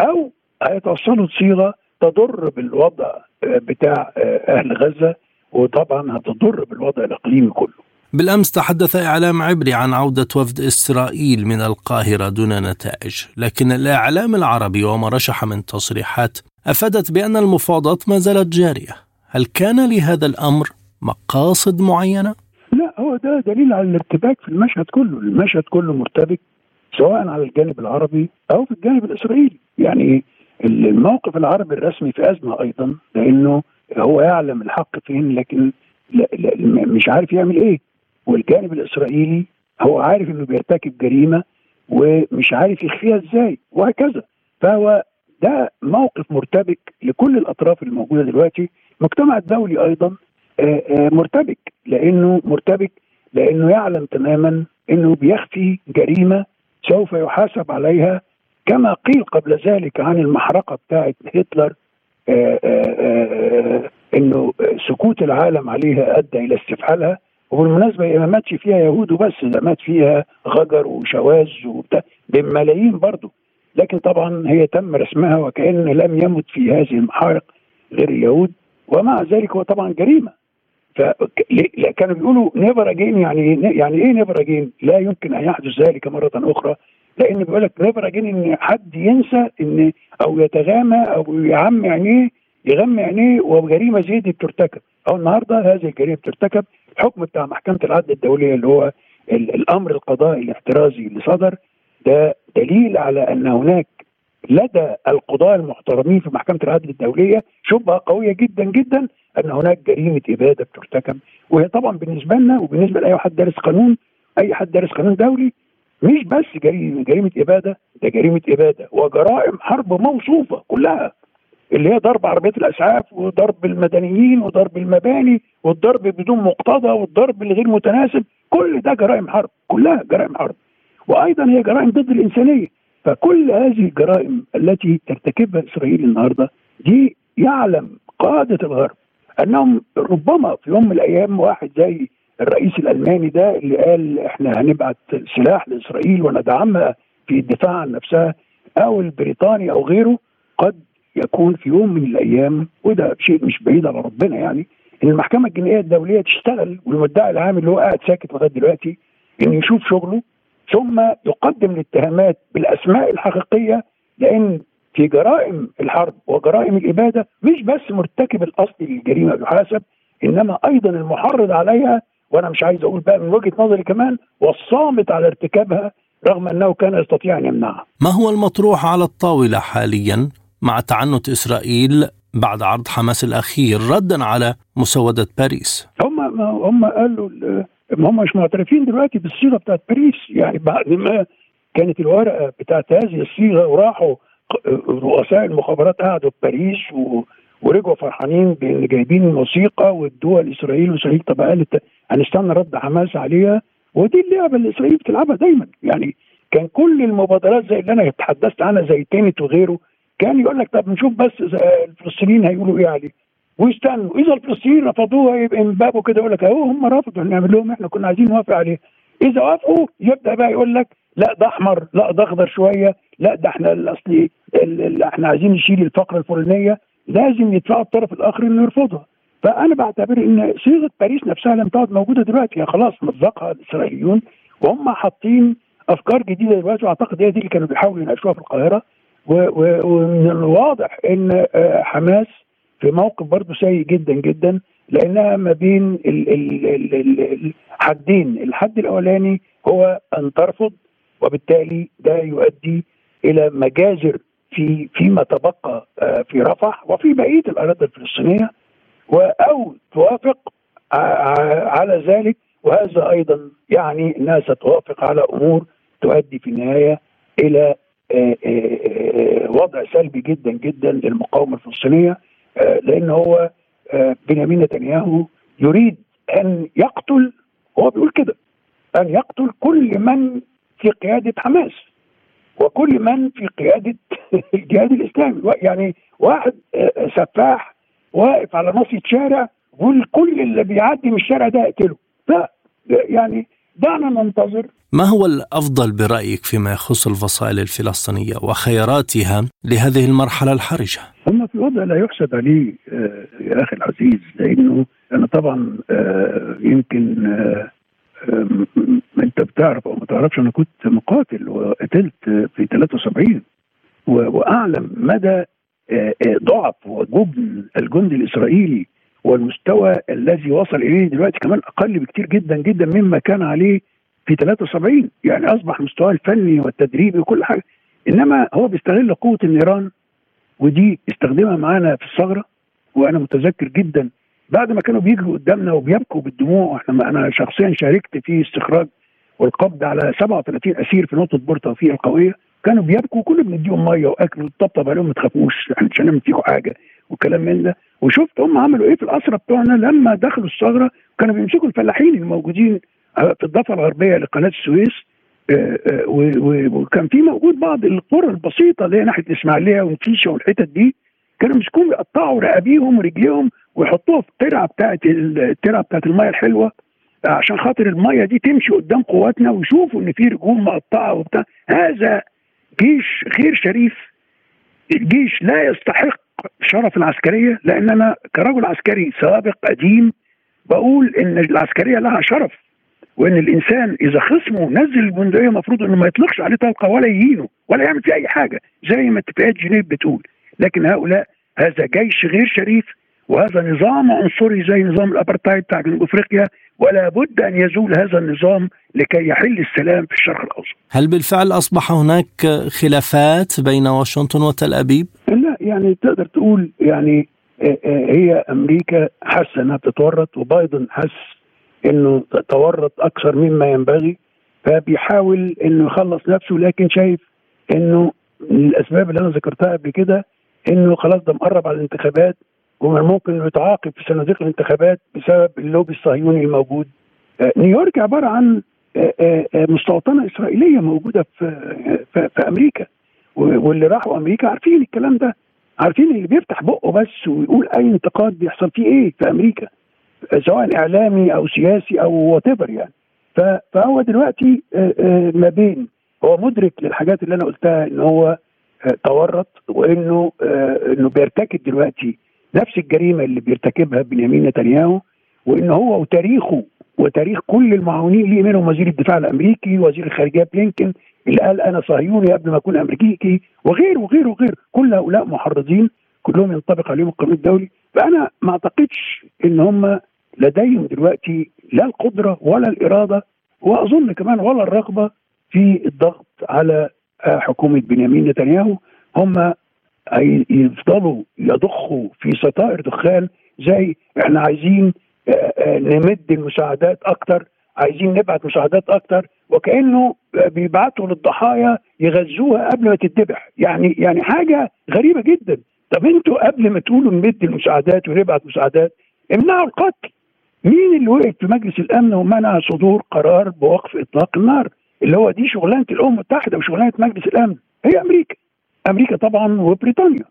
أو هيتوصلوا لصيغة تضر بالوضع بتاع أهل غزة وطبعا هتضر بالوضع الإقليمي كله. بالأمس تحدث إعلام عبري عن عودة وفد إسرائيل من القاهرة دون نتائج، لكن الإعلام العربي وما رشح من تصريحات أفادت بأن المفاوضات ما زالت جارية. هل كان لهذا الأمر مقاصد معينة؟ لا هو ده دليل على الارتباك في المشهد كله، المشهد كله مرتبك سواء على الجانب العربي أو في الجانب الإسرائيلي، يعني الموقف العربي الرسمي في أزمة أيضا لأنه هو يعلم الحق فين لكن لا لا مش عارف يعمل إيه. والجانب الإسرائيلي هو عارف إنه بيرتكب جريمة ومش عارف يخفيها إزاي وهكذا. فهو ده موقف مرتبك لكل الأطراف الموجودة دلوقتي. المجتمع الدولي أيضا مرتبك لأنه مرتبك لأنه يعلم تماما إنه بيخفي جريمة سوف يحاسب عليها كما قيل قبل ذلك عن المحرقة بتاعه هتلر آآ إنه سكوت العالم عليها أدى إلى استفحالها وبالمناسبة ما ماتش فيها يهود وبس ده مات فيها غجر وشواذ بملايين برضه لكن طبعا هي تم رسمها وكأن لم يمت في هذه المحارق غير اليهود ومع ذلك هو طبعا جريمة. فكانوا بيقولوا never again يعني يعني إيه never again؟ لا يمكن أن يحدث ذلك مرة أخرى. لأن بيقول لك never again إن حد ينسى إن أو يتعامى أو يعمي عينيه يغمي عينيه وجريمه زي دي بترتكب. أو النهارده هذه الجريمة بترتكب الحكم بتاع محكمة العدل الدولية اللي هو الأمر القضائي الاحترازي اللي صدر. ده دليل على أن هناك لدى القضاة المحترمين في محكمة العدل الدولية شبهة قوية جدا جدا أن هناك جريمة إبادة بترتكب. وهي طبعا بالنسبة لنا وبالنسبة لأي حد دارس قانون أي حد دارس قانون دولي مش بس جريمة جريمة إبادة ده جريمة إبادة وجرائم حرب موصوفة كلها اللي هي ضرب عربيات الأسعاف وضرب المدنيين وضرب المباني والضرب بدون مقتضى والضرب الغير متناسب كل ده جرائم حرب كلها جرائم حرب. وأيضا هي جرائم ضد الإنسانية. فكل هذه الجرائم التي ترتكبها إسرائيل النهارده دي يعلم قاده الغرب أنهم ربما في يوم من الأيام واحد زي الرئيس الألماني ده اللي قال إحنا هنبعت سلاح لإسرائيل وندعمها في الدفاع عن نفسها أو البريطاني أو غيره قد يكون في يوم من الأيام وده شيء مش بعيد على ربنا يعني إن المحكمة الجنائية الدولية تشتغل والمدعي العام اللي هو قاعد ساكت لغاية دلوقتي إنه يشوف شغله ثم يقدم الاتهامات بالأسماء الحقيقية لأن في جرائم الحرب وجرائم الإبادة مش بس مرتكب الاصلي للجريمة يحاسب إنما أيضا المحرض عليها وأنا مش عايز أقول بقى من وجهة نظري كمان والصامت على ارتكابها رغم أنه كان يستطيع أن يمنعها. ما هو المطروح على الطاولة حاليا مع تعنت إسرائيل بعد عرض حماس الأخير ردا على مسودة باريس؟ هم هم قالوا هم مش معترفين دلوقتي بالصيغة بتاعت باريس. يعني بعد ما كانت الورقة بتاعت هذه الصيغة وراحوا رؤساء المخابرات قعدوا في باريس و... ورجعوا فرحانين بإن جايبين الموسيقى وادوها لاسرائيل واسرائيل طب قالت هنستنى رد حماس عليها. ودي اللعبة اللي إسرائيل بتلعبها دايما. يعني كان كل المبادرات زي اللي أنا تحدثت عنها زي تينت وغيره كان يقول لك طب نشوف بس الفلسطينيين هيقولوا إيه عليه. ويستنوا. إذا الفلسطينيين رفضوها يبقى من بابه كده يقول لك أهو هم رفضوا نعمل لهم إحنا كنا عايزين نوافق عليه. إذا وافقوا يبدأ بقى يقول لك لا ده أحمر لا ده أخضر شوية لا ده إحنا الأصلي إحنا عايزين نشيل الفقره الفلانية. لازم يدفعوا الطرف الآخر إنه يرفضها. فأنا بعتبر إن صيغة باريس نفسها لم تعد موجودة دلوقتي. خلاص مطلقها الإسرائيليون. وهم حاطين أفكار جديدة دلوقتي وأعتقد هي دي اللي كانوا بيحاولوا يناقشوها في القاهرة. ومن الواضح إن حماس في موقف برضه سيء جدا جدا لأنها ما بين الحدين. الحد الأولاني هو أن ترفض وبالتالي ده يؤدي إلى مجازر في فيما تبقى في رفح وفي بقية الأراضي الفلسطينية أو توافق على ذلك. وهذا أيضا يعني إنها ستوافق على أمور تؤدي في النهاية إلى وضع سلبي جدا جدا للمقاومة الفلسطينية لأن هو بنيامين نتنياهو يريد أن يقتل هو بيقول كده أن يقتل كل من في قيادة حماس وكل من في قيادة الجهاد الإسلامي. يعني واحد سفاح واقف على ناصية شارع يقول كل اللي بيعدي من الشارع ده اقتله. لا يعني دعنا ننتظر ما هو الأفضل برأيك فيما يخص الفصائل الفلسطينية وخياراتها لهذه المرحلة الحرجة؟ هم في وضع لا يحسد عليه آه يا أخي العزيز لأنه أنا طبعا آه يمكن آه أنت بتعرف أو ما تعرفش أنا كنت مقاتل وقتلت في 73 وأعلم مدى ضعف وجبن الجندي الإسرائيلي والمستوى الذي وصل إليه دلوقتي كمان أقل بكتير جدا جدا مما كان عليه في 73 يعني أصبح مستواه الفني والتدريبي وكل حاجة. إنما هو بيستغل قوة النيران ودي استخدمها معانا في الثغرة وأنا متذكر جدا. بعد ما كانوا بيجروا قدامنا وبيبكوا بالدموع إحنا أنا شخصيا شاركت في استخراج والقبض على 37 أسير في نقطة بور توفيق القوية. كانوا بيبكوا كنا بنديهم مية وأكل وطبطب عليهم ما تخافوش إحنا مش هنعمل فيكم حاجة وكلام من ده. وشفت هم عملوا إيه في الاسرى بتوعنا لما دخلوا الثغرة كانوا بيمسكوا الفلاحين الموجودين في الضفة الغربية لقناة السويس وكان في موجود بعض القرى البسيطة اللي هي ناحية الاسماعيليه ومكيشة والحتت دي كانوا بيمسكوهم يقطعوا رقابيهم ورجليهم ويحطوها في الترعة بتاعت الترعة بتاعت الميه الحلوة عشان خاطر الميه دي تمشي قدام قواتنا ويشوفوا إن في رجول مقطعة وبتاع. هذا جيش غير شريف الجيش لا يستحق شرف العسكرية لأن أنا كرجل عسكري سابق قديم بقول إن العسكرية لها شرف. وإن الإنسان إذا خصمه نزل البندقيه المفروض إنه ما يطلقش عليه طلقة ولا يهينه ولا يعمل فيه أي حاجة زي ما اتفاقيات جنيف بتقول لكن هؤلاء هذا جيش غير شريف وهذا نظام عنصري زي نظام الأبرتايد بتاع جنوب أفريقيا ولا بد أن يزول هذا النظام لكي يحل السلام في الشرق الأوسط. هل بالفعل أصبح هناك خلافات بين واشنطن وتل أبيب؟ لا يعني تقدر تقول يعني آه، آه، هي أمريكا حاسة إنها بتتورط وبايدن حس إنه تورط أكثر مما ينبغي فبيحاول إنه يخلص نفسه لكن شايف إنه الأسباب اللي أنا ذكرتها قبل كده إنه خلاص ده مقرب على الانتخابات ومن ممكن يتعاقب في صناديق الانتخابات بسبب اللوبي الصهيوني الموجود آه، نيويورك عبارة عن آه، آه، مستوطنة إسرائيلية موجودة في, في أمريكا واللي راحوا أمريكا عارفين الكلام ده عارفين اللي بيفتح بقه بس ويقول أي انتقاد بيحصل فيه إيه في أمريكا. سواء إعلامي أو سياسي أو وات يعني. فهو دلوقتي ما بين هو مدرك للحاجات اللي أنا قلتها إن هو تورط وإنه إنه بيرتكب دلوقتي نفس الجريمة اللي بيرتكبها بنيامين نتنياهو وإن هو وتاريخه وتاريخ كل المعاونين ليه منهم وزير الدفاع الأمريكي وزير الخارجية بلينكن اللي قال أنا صهيوني قبل ما أكون أمريكي وغير وغير وغير. كل هؤلاء محرضين كلهم ينطبق عليهم القانون الدولي. فأنا ما أعتقدش إن هم لديهم دلوقتي لا القدرة ولا الإرادة وأظن كمان ولا الرغبة في الضغط على حكومة بنيامين نتنياهو. هم يفضلوا يضخوا في ستائر دخان زي إحنا عايزين آه، آه، نمد المساعدات أكتر عايزين نبعت مساعدات أكتر وكأنه بيبعتوا للضحايا يغذوها قبل ما تتذبح. يعني يعني حاجة غريبة جدا. طب أنتوا قبل ما تقولوا نمد المساعدات ونبعت مساعدات امنعوا القتل. مين اللي وقف في مجلس الأمن ومنع صدور قرار بوقف إطلاق النار؟ اللي هو دي شغلانة الأمم المتحدة وشغلانه مجلس الأمن. هي أمريكا. أمريكا طبعا وبريطانيا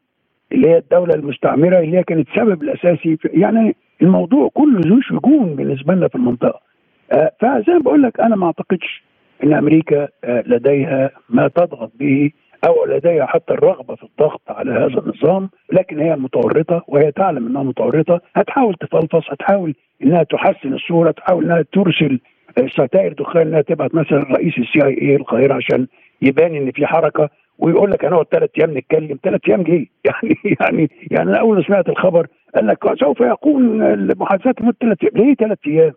اللي هي الدولة المستعمرة اللي هي كانت السبب الأساسي في يعني الموضوع كله ذو شجون بالنسبة لنا في المنطقة. آه فزي ما بقول لك أنا ما أعتقدش إن أمريكا آه لديها ما تضغط به أو لديها حتى الرغبة في الضغط على هذا النظام لكن هي متورطة وهي تعلم إنها متورطة. هتحاول تفلفص هتحاول إنها تحسن الصورة تحاول إنها ترسل ستائر دخان إنها تبعت مثلا رئيس السي آي اي القاهرة عشان يبان إن في حركة ويقول لك هنقعد ثلاث أيام نتكلم. ثلاث أيام جه. يعني يعني يعني أنا أول ما سمعت الخبر قال لك سوف يكون المحادثات لمدة ثلاث أيام. ليه ثلاث أيام؟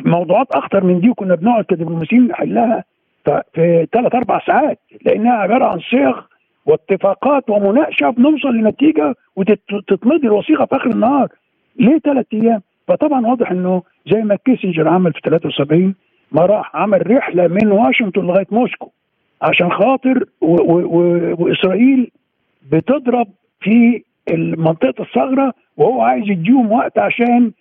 موضوعات أخطر من دي وكنا بنقعد كدبلوماسيين نحلها. في ثلاث أربع ساعات لأنها عبارة عن صيغ واتفاقات ومناقشة بنوصل لنتيجة وتتمضي الوثيقة في آخر النهار ليه ثلاث أيام؟ فطبعا واضح إنه زي ما كيسنجر عمل في 73 ما راح عمل رحلة من واشنطن لغاية موسكو عشان خاطر وإسرائيل بتضرب في منطقه الثغره وهو عايز يديهم وقت عشان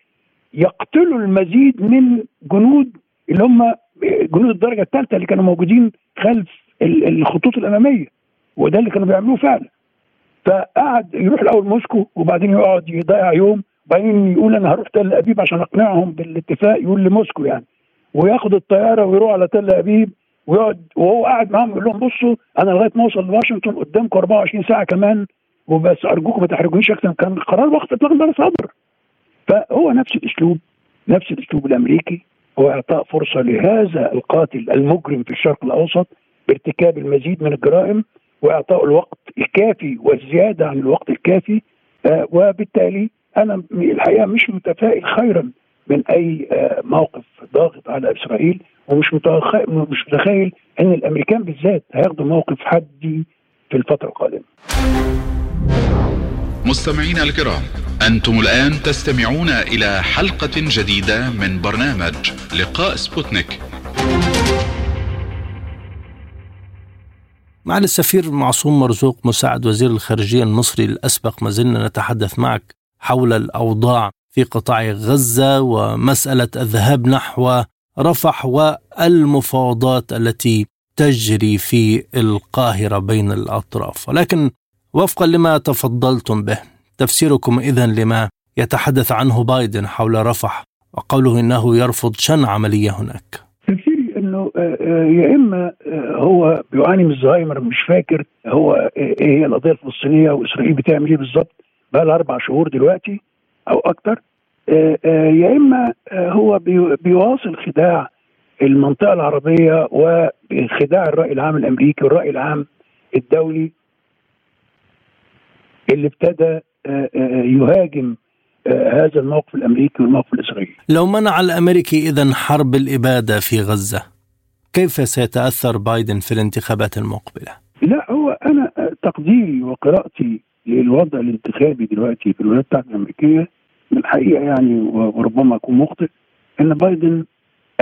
يقتلوا المزيد من جنود اللي هم جنود الدرجة الثالثة اللي كانوا موجودين خلف الخطوط الأمامية وده اللي كانوا بيعملوه فعلا. فقعد يروح الأول موسكو وبعدين يقعد يضيع يوم وبعدين يقول أنا هروح تل أبيب عشان أقنعهم بالاتفاق يقول لموسكو يعني. وياخد الطيارة ويروح على تل أبيب ويقعد وهو قاعد معاهم يقول لهم بصوا أنا لغاية ما أوصل لواشنطن قدامكم 24 ساعة كمان وبس أرجوكم ما تحرجونيش أكثر كان قرار وقت إطلاق النار صدر فهو نفس الأسلوب نفس الأسلوب الأمريكي. هو اعطاء فرصة لهذا القاتل المجرم في الشرق الأوسط بارتكاب المزيد من الجرائم وإعطاء الوقت الكافي والزيادة عن الوقت الكافي آه وبالتالي أنا الحقيقة مش متفائل خيرا من أي آه موقف ضاغط على إسرائيل ومش مش متخيل إن الأمريكان بالذات هياخدوا موقف حدي في الفترة القادمة. مستمعينا الكرام أنتم الآن تستمعون إلى حلقة جديدة من برنامج لقاء سبوتنيك. معالي السفير معصوم مرزوق مساعد وزير الخارجية المصري الأسبق ما زلنا نتحدث معك حول الأوضاع في قطاع غزة ومسألة الذهاب نحو رفح والمفاوضات التي تجري في القاهرة بين الأطراف ولكن وفقا لما تفضلتم به تفسيركم اذا لما يتحدث عنه بايدن حول رفح وقوله إنه يرفض شن عملية هناك. تفسيري إنه آه، آه، يا إما آه، هو بيعاني من الزهايمر مش فاكر هو إيه هي القضية الفلسطينية وإسرائيل بتعمل إيه بالظبط؟ بقى أربع شهور دلوقتي أو أكتر. يا إما هو بيواصل خداع المنطقة العربية وخداع الرأي العام الأمريكي والرأي العام الدولي اللي ابتدى يهاجم آه، هذا الموقف الأمريكي والموقف الإسرائيلي. لو منع الأمريكي اذا حرب الإبادة في غزة كيف سيتأثر بايدن في الانتخابات المقبلة؟ لا هو أنا تقديري وقراءتي للوضع الانتخابي دلوقتي في الولايات المتحدة الأمريكية الحقيقة يعني وربما أكون مخطئ إن بايدن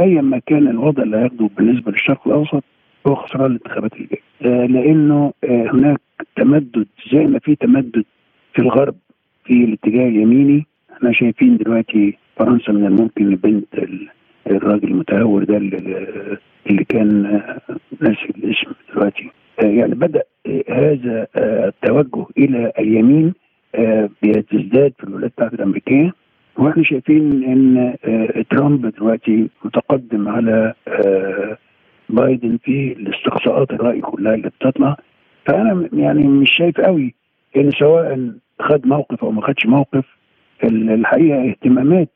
ايا ما كان الوضع اللي هياخده بالنسبة للشرق الأوسط هو خسران الانتخابات اللي جاية آه لأنه آه هناك تمدد زي ما في تمدد في الغرب في الاتجاه اليميني. إحنا شايفين دلوقتي فرنسا من الممكن بنت الراجل المتهور ده اللي كان آه، ناسي الاسم دلوقتي. آه، يعني بدأ آه، هذا التوجه إلى اليمين بيتزداد في الولايات المتحدة الأمريكية. وإحنا شايفين إن ترامب دلوقتي متقدم على بايدن في الاستقصاءات الرأي كلها اللي بتطلع. فأنا يعني مش شايف قوي إن سواء خد موقف أو ما خدش موقف الحقيقة اهتمامات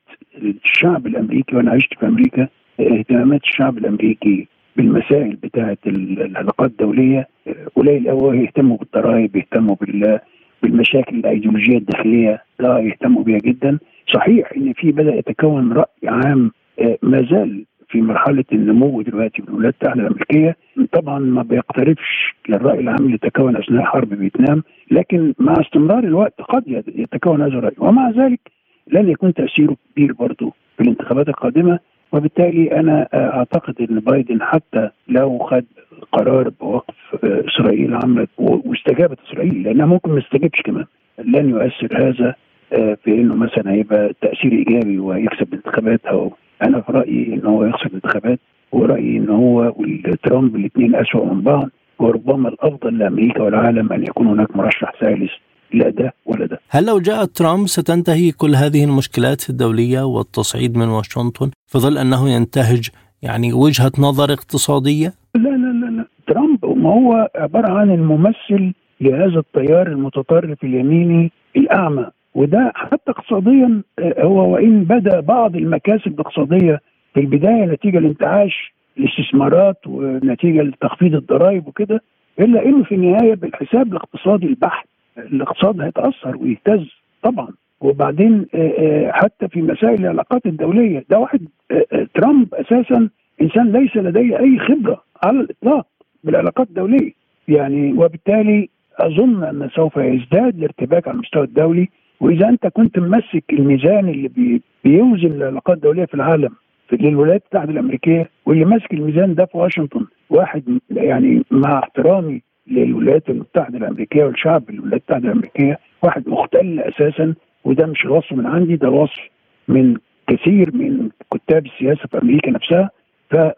الشعب الأمريكي وأنا عشت في أمريكا اهتمامات الشعب الأمريكي بالمسائل بتاعه العلاقات الدولية قليل قوي يهتموا بالضرائب يهتموا بال بالمشاكل الأيديولوجية الداخلية لا يهتموا بها جدا. صحيح إن في بدأ يتكون رأي عام آه، ما زال في مرحلة النمو دلوقتي في الولايات المتحده الأمريكية. طبعا ما بيقتربش للراي العام اللي تكون أثناء حرب فيتنام لكن مع استمرار الوقت قد يتكون هذا الرأي. ومع ذلك لن يكون تأثيره كبير برضه في الانتخابات القادمة. وبالتالي أنا أعتقد إن بايدن حتى لو خد قرار بوقف إسرائيل عملت واستجابت إسرائيل لأنها ممكن ما تستجبش كمان. لن يؤثر هذا آه، في إنه مثلا هيبقى تأثير إيجابي ويكسب الانتخابات أو أنا في رأيي إن هو يخسر الانتخابات ورأيي إن هو وترامب الاثنين اسوء من بعض وربما الأفضل لأمريكا والعالم أن يكون هناك مرشح ثالث لا ده ولا ده هل لو جاء ترامب ستنتهي كل هذه المشكلات الدولية والتصعيد من واشنطن في ظل أنه ينتهج يعني وجهة نظر اقتصادية؟ لا لا لا, لا. ترامب ما هو عبارة عن الممثل لهذا التيار المتطرف اليميني الأعمى وده حتى اقتصاديا آه، هو وإن بدا بعض المكاسب الاقتصادية في البداية نتيجة لانتعاش الاستثمارات ونتيجة لتخفيض الضرائب وكده إلا إنه في النهاية بالحساب الاقتصادي البحت الاقتصاد هيتأثر ويهتز طبعا. وبعدين آه، آه، حتى في مسائل العلاقات الدولية ده واحد ترامب أساسا إنسان ليس لديه أي خبرة على الإطلاق بالعلاقات الدولية. يعني وبالتالي أظن أن سوف يزداد الارتباك على المستوى الدولي وإذا أنت كنت ممسك الميزان اللي بيوزن العلاقات الدوليه في العالم للولايات المتحدة الأمريكية واللي ماسك الميزان ده في واشنطن واحد يعني مع احترامي للولايات المتحدة الأمريكية والشعب الولايات المتحدة الأمريكية واحد مختل أساسا وده مش الوصف من عندي ده الوصف من كثير من كتاب السياسة في أمريكا نفسها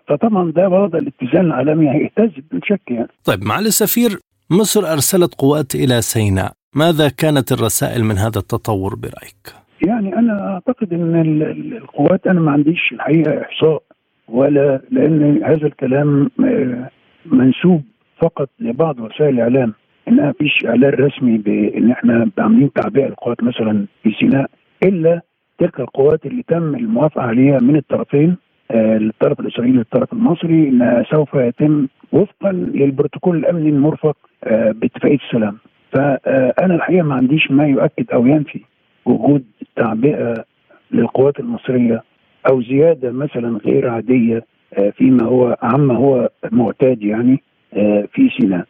فطبعا ده وضع الاتزان العالمي هيهتز بدون شك يعني. طيب معالي السفير مصر أرسلت قوات إلى سيناء، ماذا كانت الرسائل من هذا التطور برأيك؟ يعني أنا أعتقد إن القوات أنا ما عنديش الحقيقة إحصاء ولا لأن هذا الكلام آه، منسوب فقط لبعض وسائل الإعلام انها فيش إعلان رسمي بإن إحنا عاملين تعبئة القوات مثلا في سيناء إلا تلك القوات اللي تم الموافقة عليها من الطرفين آه للطرف الإسرائيلي والطرف المصري انها سوف يتم وفقا للبروتوكول الأمني المرفق آه باتفاقية السلام فأنا الحقيقة ما عنديش ما يؤكد أو ينفي وجود تعبئة للقوات المصرية أو زيادة مثلا غير عادية آه فيما هو عما هو معتاد يعني آه، في سيناء.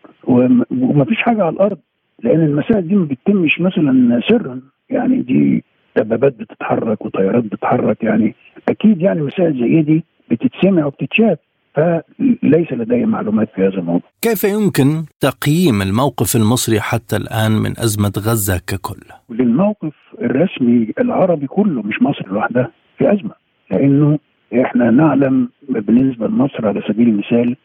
وما فيش حاجة على الأرض لأن المسائل دي ما بتتمش مثلا سرا. يعني دي دبابات بتتحرك وطيارات بتتحرك يعني. أكيد يعني مسائل زي دي بتتسمع وبتتشاف. فليس لدي معلومات في هذا الموضوع. كيف يمكن تقييم الموقف المصري حتى الآن من أزمة غزة ككل؟ للموقف الرسمي العربي كله مش مصر لوحدها في أزمة لأنه إحنا نعلم بالنسبة لمصر على سبيل المثال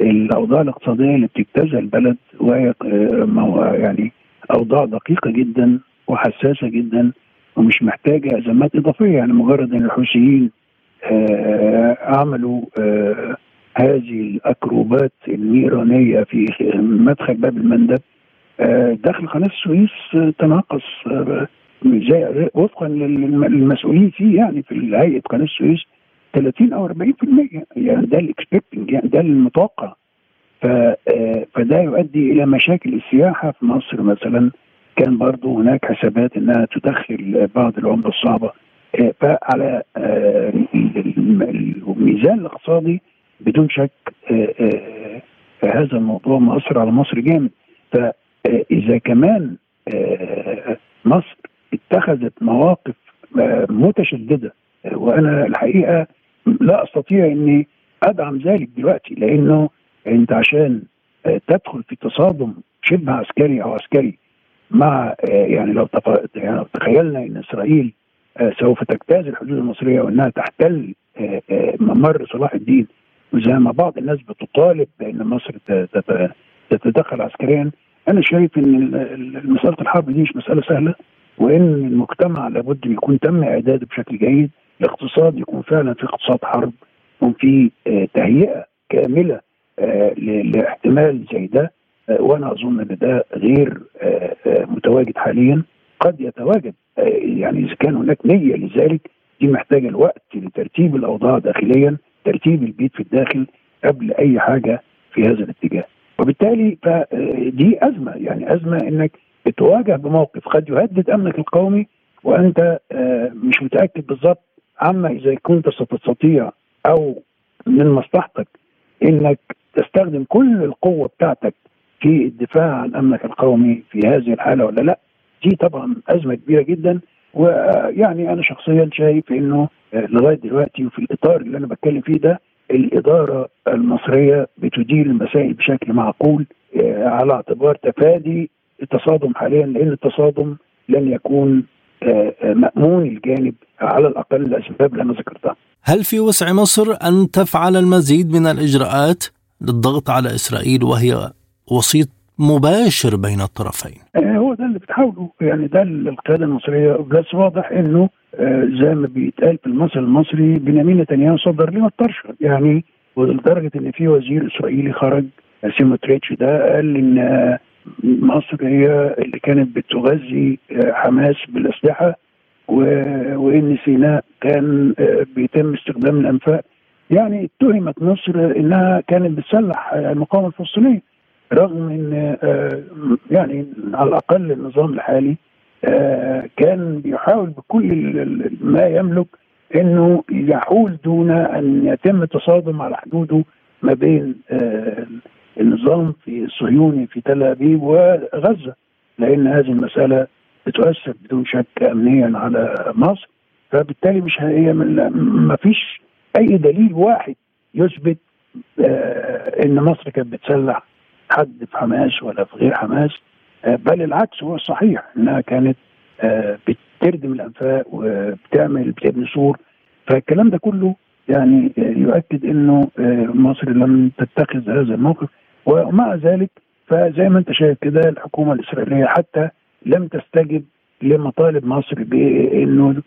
الأوضاع الاقتصادية اللي بتجتازها البلد وهي آه، يعني أوضاع دقيقة جدا وحساسة جدا ومش محتاجة أزمات إضافية يعني مجرد إن الحوثيين آه، عملوا آه، هذه الأكروبات النيرانية في مدخل باب المندب داخل قناة السويس تناقص زي وفقا للمسؤولين فيه يعني في هيئه قناة السويس 30 أو 40% يعني ده الاكسبكتنج يعني ده المتوقع. آه، فده يؤدي إلى مشاكل السياحة في مصر مثلا. كان برضو هناك حسابات إنها تدخل بعض العملة الصعبة. فعلى الميزان الاقتصادي بدون شك هذا الموضوع مأثر على مصر جامد. فإذا كمان مصر اتخذت مواقف متشددة وأنا الحقيقة لا أستطيع أني أدعم ذلك دلوقتي لأنه أنت عشان تدخل في تصادم شبه عسكري أو عسكري مع يعني لو يعني لو تخيلنا أن إسرائيل سوف تجتاز الحدود المصرية وأنها تحتل ممر صلاح الدين وزي ما بعض الناس بتطالب بأن مصر تتدخل عسكريا. أنا شايف إن مساله الحرب دي مش مسألة سهلة وإن المجتمع لابد يكون تم إعداده بشكل جيد الاقتصاد يكون فعلا في اقتصاد حرب يكون في تهيئة كاملة لاحتمال زي ده وأنا أظن إن ده غير متواجد حاليا. قد يتواجد يعني إذا كان هناك نية لذلك دي محتاجة الوقت لترتيب الأوضاع داخليا. ترتيب البيت في الداخل قبل أي حاجة في هذا الاتجاه. وبالتالي فدي أزمة يعني أزمة إنك بتواجه بموقف قد يهدد أمنك القومي وأنت مش متأكد بالظبط عما إذا كنت ستستطيع أو من مصلحتك إنك تستخدم كل القوة بتاعتك في الدفاع عن أمنك القومي في هذه الحالة ولا لأ. دي طبعا أزمة كبيرة جدا ويعني أنا شخصيا شايف إنه لغاية دلوقتي وفي الإطار اللي أنا بتكلم فيه ده الإدارة المصرية بتدير المسائل بشكل معقول على اعتبار تفادي التصادم حاليا لأن التصادم لن يكون مأمون الجانب على الأقل الاسباب اللي أنا ذكرتها. هل في وسع مصر أن تفعل المزيد من الإجراءات للضغط على إسرائيل وهي وسيط مباشر بين الطرفين هو ده اللي بتحاولوا يعني ده القيادة المصرية بس واضح إنه زي ما بيتقال في المثل المصري بنيامين نتنياهو صدر لنا الطرشه يعني ولدرجه إن في وزير إسرائيلي خرج سيموتريتش ده قال إن مصر هي اللي كانت بتغذي حماس بالأسلحة وإن سيناء كان بيتم استخدام الأنفاق. يعني اتهمت مصر إنها كانت بتسلح المقاومة الفلسطينية رغم إن يعني على الأقل النظام الحالي كان بيحاول بكل ما يملك إنه يحول دون أن يتم تصادم على حدوده ما بين النظام في الصهيوني في تل أبيب وغزة لأن هذه المسألة بتؤثر بدون شك امنيا على مصر فبالتالي مش هي ما فيش أي دليل واحد يثبت إن مصر كانت بتسلح حد في حماس ولا في غير حماس. بل العكس هو الصحيح إنها كانت بتردم الأنفاق وبتعمل بتبني سور. فالكلام ده كله يعني يؤكد إنه مصر لم تتخذ هذا الموقف. ومع ذلك فزي ما أنت شايف كده الحكومة الإسرائيلية حتى لم تستجب لمطالب مصر بإنه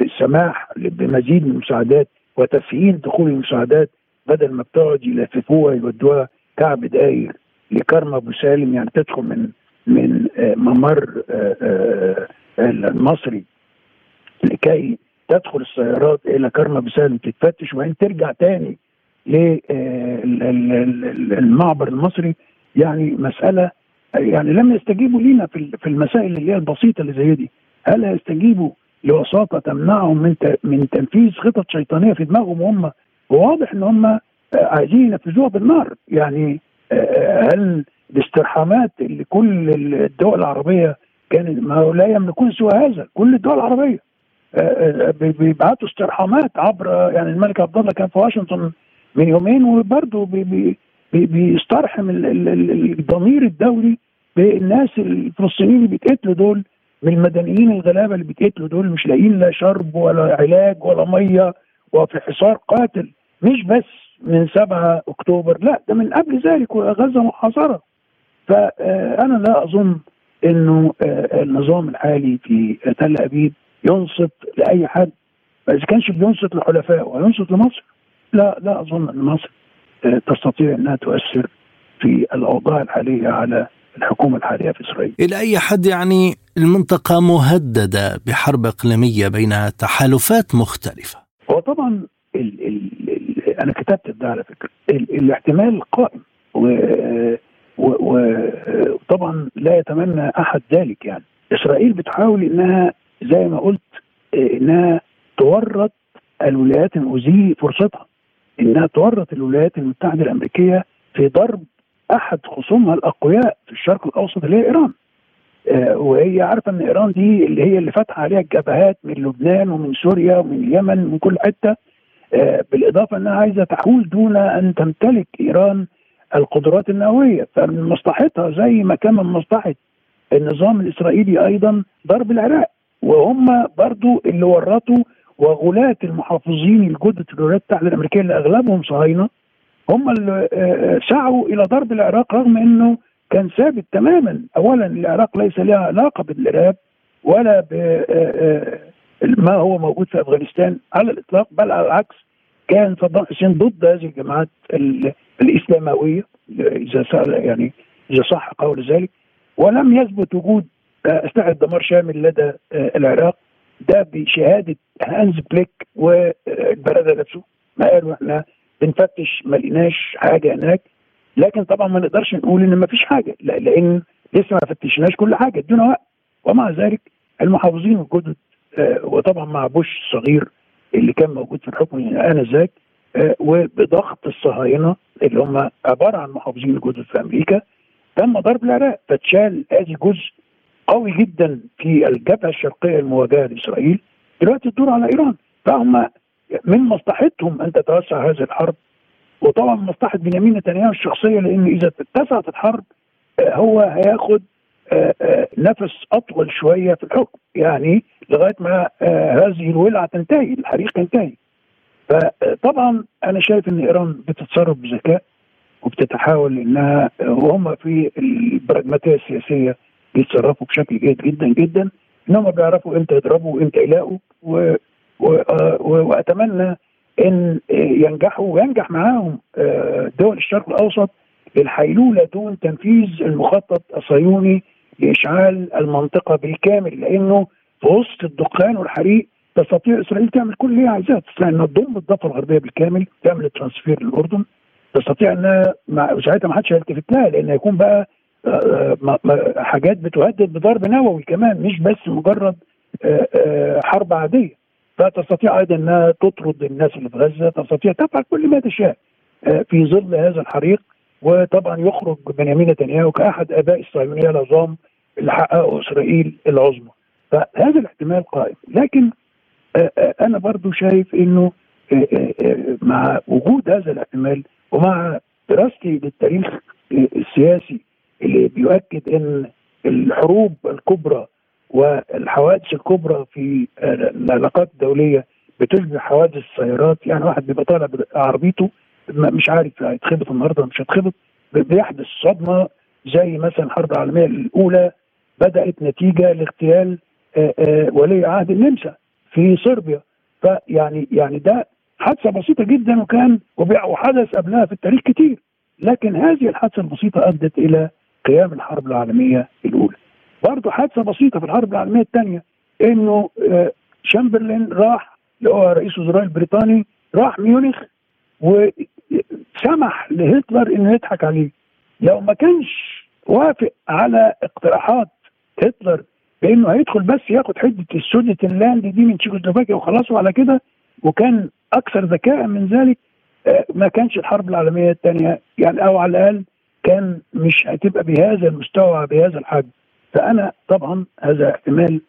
السماح بمزيد من المساعدات وتسهيل دخول المساعدات بدل ما بتقعد يلففوها يودوها كعب داير لكرم أبو سالم. يعني تدخل من من ممر المصري لكي تدخل السيارات إلى كرم ابو سالم تتفتش وبعدين ترجع تاني للمعبر المصري. يعني مسألة يعني لم يستجيبوا لينا في المسائل اللي هي البسيطة اللي زي دي. هل يستجيبوا لوساطه تمنعهم من من تنفيذ خطط شيطانية في دماغهم وهم وواضح إن هم عايزين ينفذوها بالنار. يعني هل الاسترحامات اللي كل الدول العربية كانت ما للا يملكون سوى هذا. كل الدول العربية. بيبعتوا استرحامات عبر يعني الملك عبد الله كان في واشنطن من يومين وبرضه بي بي بيسترحم الضمير الدولي بالناس الفلسطينيين اللي بيتقتلوا دول من المدنيين الغلابة اللي بيتقتلوا دول مش لاقيين لا شرب ولا علاج ولا مية وفي حصار قاتل. مش بس من 7 أكتوبر لا ده من قبل ذلك غزه محاصرة فأنا لا أظن إنه النظام الحالي في تل أبيب ينصت لأي حد إذا كانش بينصت لحلفائه وينصت لمصر لا لا أظن إن مصر تستطيع إنها تؤثر في الأوضاع الحالية على الحكومة الحالية في إسرائيل. إلى أي حد يعني المنطقة مهددة بحرب إقليمية بين تحالفات مختلفة؟ هو طبعا ال ال ال أنا كتبت ده على فكرة. ال الاحتمال قائم. وطبعا طبعا لا يتمنى أحد ذلك يعني. إسرائيل بتحاول إنها زي ما قلت إنها تورط الولايات المؤذية فرصتها. إنها تورط الولايات المتحدة الأمريكية في ضرب أحد خصومها الأقوياء في الشرق الأوسط اللي هي إيران. آه وهي عارفة إن إيران دي اللي هي اللي فاتحة عليها الجبهات من لبنان ومن سوريا ومن اليمن ومن كل حتة. بالإضافة إنها عايزة تحول دون أن تمتلك إيران القدرات النووية فمن مصلحتها زي ما كان من مصلحة النظام الإسرائيلي أيضا ضرب العراق وهم برضو اللي ورطوا وغلاة المحافظين الجدد في الولايات المتحدة الأمريكية اللي أغلبهم صهاينة هم اللي سعوا إلى ضرب العراق رغم إنه كان ثابت تماما. اولا العراق ليس لها علاقة بالإرهاب ولا ب ما هو موجود في أفغانستان على الإطلاق بل على العكس كان صدام حسين ضد هذه الجماعات الإسلاموية إذا يعني إذا صح قول ذلك. ولم يثبت وجود اسلحه دمار شامل لدى العراق ده بشهادة هانز بليك والبرادة نفسه. ما قالوا إحنا بنفتش ما لقيناش حاجة هناك. لكن طبعا ما نقدرش نقول إن ما فيش حاجة لا لأن لسه ما فتشناش كل حاجة. ادونا وقت. ومع ذلك المحافظين الجدد آه وطبعا مع بوش الصغير اللي كان موجود في الحكم آنذاك آه وبضغط الصهاينة اللي هم عبارة عن محافظين الجدد في أمريكا تم ضرب العراق فتشال ادي جزء قوي جدا في الجبهة الشرقية المواجهه لاسرائيل دلوقتي تدور على إيران. فهم من مصلحتهم أن تتوسع هذه الحرب وطبعا مصلحة بنيامين نتنياهو الشخصية لأن إذا اتسعت الحرب هو هياخد نفس أطول شوية في الحكم. يعني لغاية ما هذه الولعة تنتهي الحريق ينتهي. فطبعا أنا شايف إن إيران بتتصرف بذكاء وبتتحاول إنها وهم في البراجماتيه السياسية بيتصرفوا بشكل جيد جدا جدا. إنهم بيعرفوا إمتى يضربوا وامتى يلاقوا. و... و... وأتمنى إن ينجحوا وينجح معاهم دول الشرق الأوسط للحيلولة دون تنفيذ المخطط الصهيوني لاشعال المنطقة بالكامل لأنه في وسط الدخان والحريق تستطيع إسرائيل تعمل كل اللي هي عايزاه. تستطيع إنها تضم الضفة الغربية بالكامل تعمل الترانسفير للأردن. تستطيع إنها مع ساعتها ما حدش هيلتفت لها لأن هيكون بقى حاجات بتهدد بضرب نووي كمان مش بس مجرد حرب عادية. فتستطيع أيضا إنها تطرد الناس اللي في غزة تستطيع تفعل كل ما تشاء في ظل هذا الحريق. وطبعا يخرج بنيامين نتنياهو كأحد آباء الصهيونية العظام اللي حققوا إسرائيل العظمى. فهذا الاحتمال قائم. لكن أنا برضو شايف إنه مع وجود هذا الاحتمال ومع دراستي للتاريخ السياسي اللي بيؤكد إن الحروب الكبرى والحوادث الكبرى في العلاقات الدولية بتشبه حوادث السيارات يعني واحد بيبقى طالع بعربيته مش عارف هيتخبط النهارده مش هيتخبط. بيحدث صدمة زي مثلا الحرب العالمية الأولى بدأت نتيجة لاغتيال ولي عهد النمسا في صربيا. فيعني يعني ده حادثة بسيطة جدا وكان وحدث قبلها في التاريخ كتير. لكن هذه الحادثة البسيطة أدت إلى قيام الحرب العالمية الأولى. برضه حادثة بسيطة في الحرب العالمية الثانية إنه شامبرلين راح اللي هو رئيس الوزراء البريطاني راح ميونخ وسمح لهتلر إنه يضحك عليه. لو ما كانش وافق على اقتراحات هتلر بإنه هيدخل بس ياخد حدة السوديت اللاند دي من تشيكوسلوفاكيا وخلاص على كده وكان أكثر ذكاء من ذلك ما كانش الحرب العالمية الثانية يعني أو على الأقل كان مش هتبقى بهذا المستوى بهذا الحجم فأنا طبعا هذا احتمال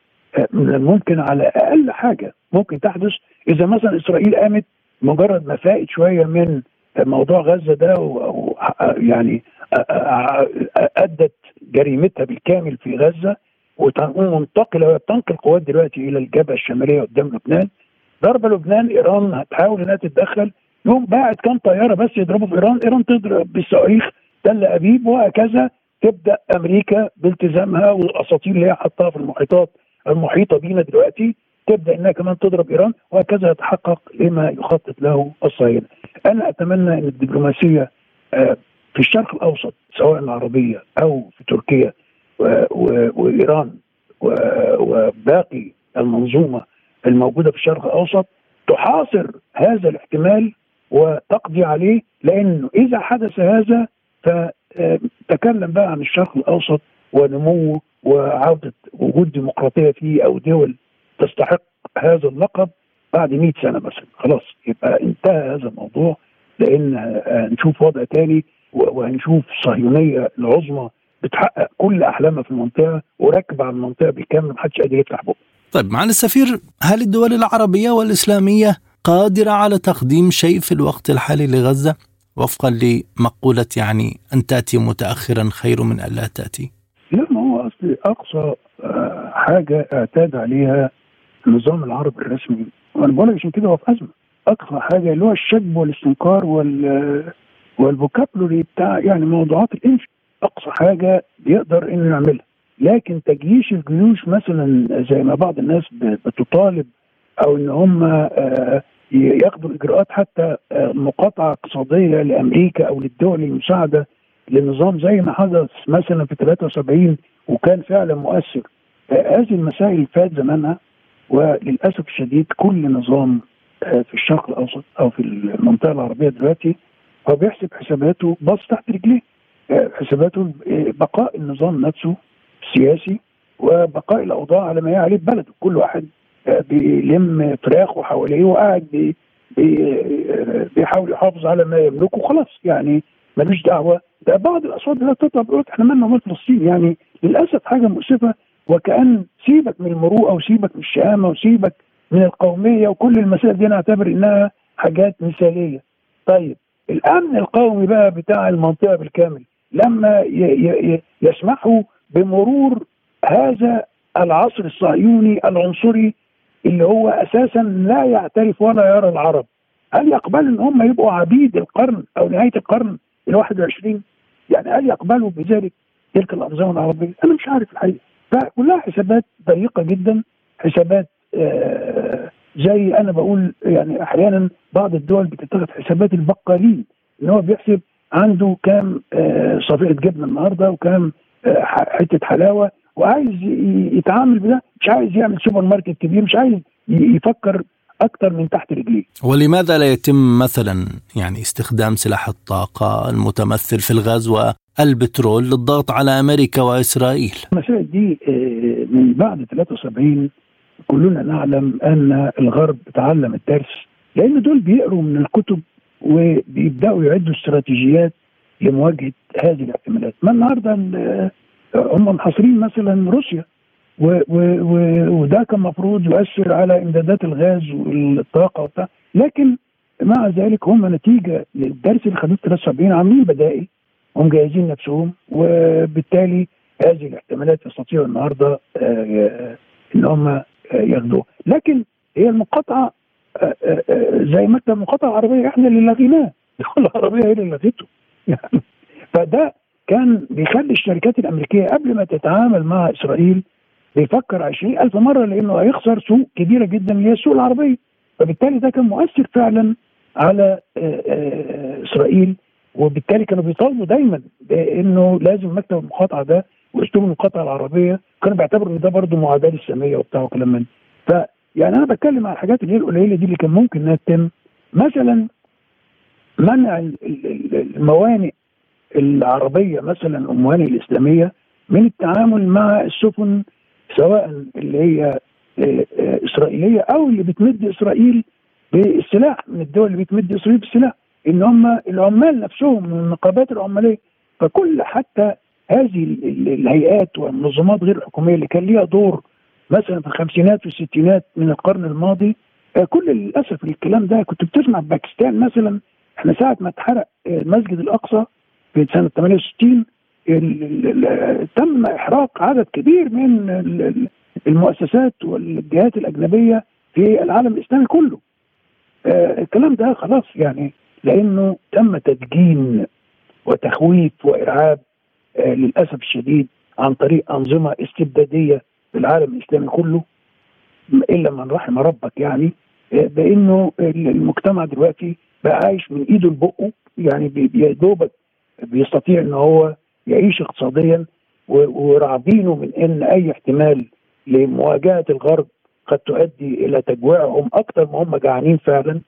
من الممكن على أقل حاجة ممكن تحدث إذا مثلا إسرائيل قامت مجرد ما فاقت شوية من موضوع غزة ده يعني أدت جريمتها بالكامل في غزة ومنتقله وبتنقل قوات دلوقتي إلى الجبهة الشمالية قدام لبنان. ضرب لبنان إيران هتحاول إنها تتدخل. يوم باعت كام طيارة بس يضربوا في إيران إيران تضرب بالصواريخ تل أبيب وهكذا تبدأ أمريكا بالتزامها والأساطير اللي هي حطها في المحيطات المحيطة بينا دلوقتي. تبدأ إنها كمان تضرب إيران وهكذا يتحقق لما يخطط له الصهاينه. أنا أتمنى إن الدبلوماسية في الشرق الأوسط سواء العربية أو في تركيا وإيران وباقي المنظومة الموجودة في الشرق الأوسط تحاصر هذا الاحتمال وتقضي عليه لأنه إذا حدث هذا فتكلم بقى عن الشرق الأوسط ونموه وعودة وجود ديمقراطية فيه أو دول تستحق هذا اللقب بعد 100 سنة مثلا خلاص يبقى انتهى هذا الموضوع لأن هنشوف وضع تاني وهنشوف الصهيونيه العظمى بتحقق كل أحلامها في المنطقة وراكبة على المنطقة بالكامل محدش قادر يفتح بقه. طيب معالي السفير هل الدول العربية والإسلامية قادرة على تقديم شيء في الوقت الحالي لغزة وفقا لمقولة يعني أن تأتي متاخرا خير من أن لا تأتي؟ لا ما هو أصل أقصى آه، حاجة اعتاد عليها النظام العربي الرسمي. وأنا بقول عشان كده هو في أزمة. أقصى حاجة اللي هو الشجب والاستنكار وال والفوكابلوري بتاع يعني موضوعات الانش أقصى حاجة بيقدر إنه يعملها. لكن تجييش الجيوش مثلا زي ما بعض الناس بتطالب أو إن هم آه، ياخدوا إجراءات حتى آه، مقاطعة اقتصادية لأمريكا أو للدول المساعدة للنظام زي ما حدث مثلا في 73 وكان فعلا مؤثر. آه، هذه المسائل فات زمانها وللأسف الشديد كل نظام في الشرق الأوسط أو في المنطقة العربية دلوقتي هو بيحسب حساباته باص تحت رجليه. حساباته بقاء النظام نفسه السياسي وبقاء الأوضاع على ما هي عليه بلده. كل واحد بيلم فراخه حواليه وقاعد بي بيحاول يحافظ على ما يملكه وخلاص. يعني ملوش دعوة. ده بعض الأصوات اللي تطلع بيقول إحنا مالنا ومال فلسطين. يعني للأسف حاجة مؤسفة وكأن سيبك من المروءة وسيبك من الشهامه وسيبك من القومية وكل المسائل دي نعتبر إنها حاجات مثالية. طيب الأمن القومي بقى بتاع المنطقة بالكامل لما يسمحوا بمرور هذا العصر الصهيوني العنصري اللي هو أساسا لا يعترف ولا يرى العرب هل يقبلوا إن هم يبقوا عبيد القرن أو نهاية القرن ال 21 يعني هل يقبلوا بذلك تلك الأنظمة العربية؟ أنا مش عارف الحقيقة فكلها حسابات ضيقة جدا. حسابات آه زي أنا بقول يعني أحيانا بعض الدول بتتخذ حسابات البقالين إن هو بيحسب عنده كام آه صفيحه جبنة النهارده وكام آه حتة حلاوة وعايز يتعامل بده مش عايز يعمل سوبر ماركت كبير مش عايز يفكر أكثر من تحت رجليه. ولماذا لا يتم مثلا يعني استخدام سلاح الطاقة المتمثل في الغاز والبترول للضغط على أمريكا وإسرائيل؟ المسائل دي آه، من بعد 73 كلنا نعلم أن الغرب تعلم الدرس لأن دول بيقروا من الكتب وبيبدأوا يعدوا استراتيجيات لمواجهة هذه الاحتمالات، ما النهارده هم محاصرين مثلا روسيا و و و وده كان المفروض يؤثر على إمدادات الغاز والطاقة وبتاع لكن مع ذلك هم نتيجة للدرس اللي خدوه 73 عاملين بدائل هم جاهزين نفسهم وبالتالي هذه الاحتمالات يستطيعوا النهارده آه، إن هم ياخدوها. لكن هي المقاطعة آه، آه، زي ما المقاطعة العربية إحنا اللي لغيناه الدول العربية هي اللي لغيته. يعني فده كان بيخلي الشركات الأمريكية قبل ما تتعامل مع إسرائيل بيفكر 20 ألف مرة لأنه هيخسر سوق كبيرة جدا هي السوق العربية. فبالتالي ده كان مؤثر فعلا على آه، آه، إسرائيل. وبالتالي كانوا بيطالبوا دايما بإنه لازم مكتب المقاطعة ده وأسلوب المقاطعة العربية كانوا بيعتبروا إن ده برضه معاداه للساميه وبتاع وكلام من فيعني أنا بتكلم عن الحاجات اللي هي القليلة دي اللي كان ممكن إنها تتم. مثلا منع الموانئ العربية مثلا الموانئ الإسلامية من التعامل مع السفن سواء اللي هي آه، آه، إسرائيلية أو اللي بتمد إسرائيل بالسلاح من الدول اللي بتمد إسرائيل بالسلاح. إن هم العمال نفسهم من النقابات العمالية فكل حتى هذه الهيئات والمنظمات غير الحكوميه اللي كان ليها دور مثلا في الخمسينات والستينات من القرن الماضي آه، كل للأسف الكلام ده كنت بتسمع في باكستان مثلا إحنا ساعة ما اتحرق المسجد الأقصى في سنة 68 تم إحراق عدد كبير من المؤسسات والجهات الأجنبية في العالم الإسلامي كله. آه، الكلام ده خلاص يعني لأنه تم تدجين وتخويف وارعاب آه، للأسف الشديد عن طريق أنظمة استبدادية في العالم الإسلامي كله. إلا من رحم ربك يعني آه، بأنه المجتمع دلوقتي بقى عايش من إيده لبقه. يعني يا دوبك بيستطيع إن هو يعيش اقتصاديا وراعبينه من إن أي احتمال لمواجهة الغرب قد تؤدي إلى تجويعهم أكثر ما هم جعانين فعلا.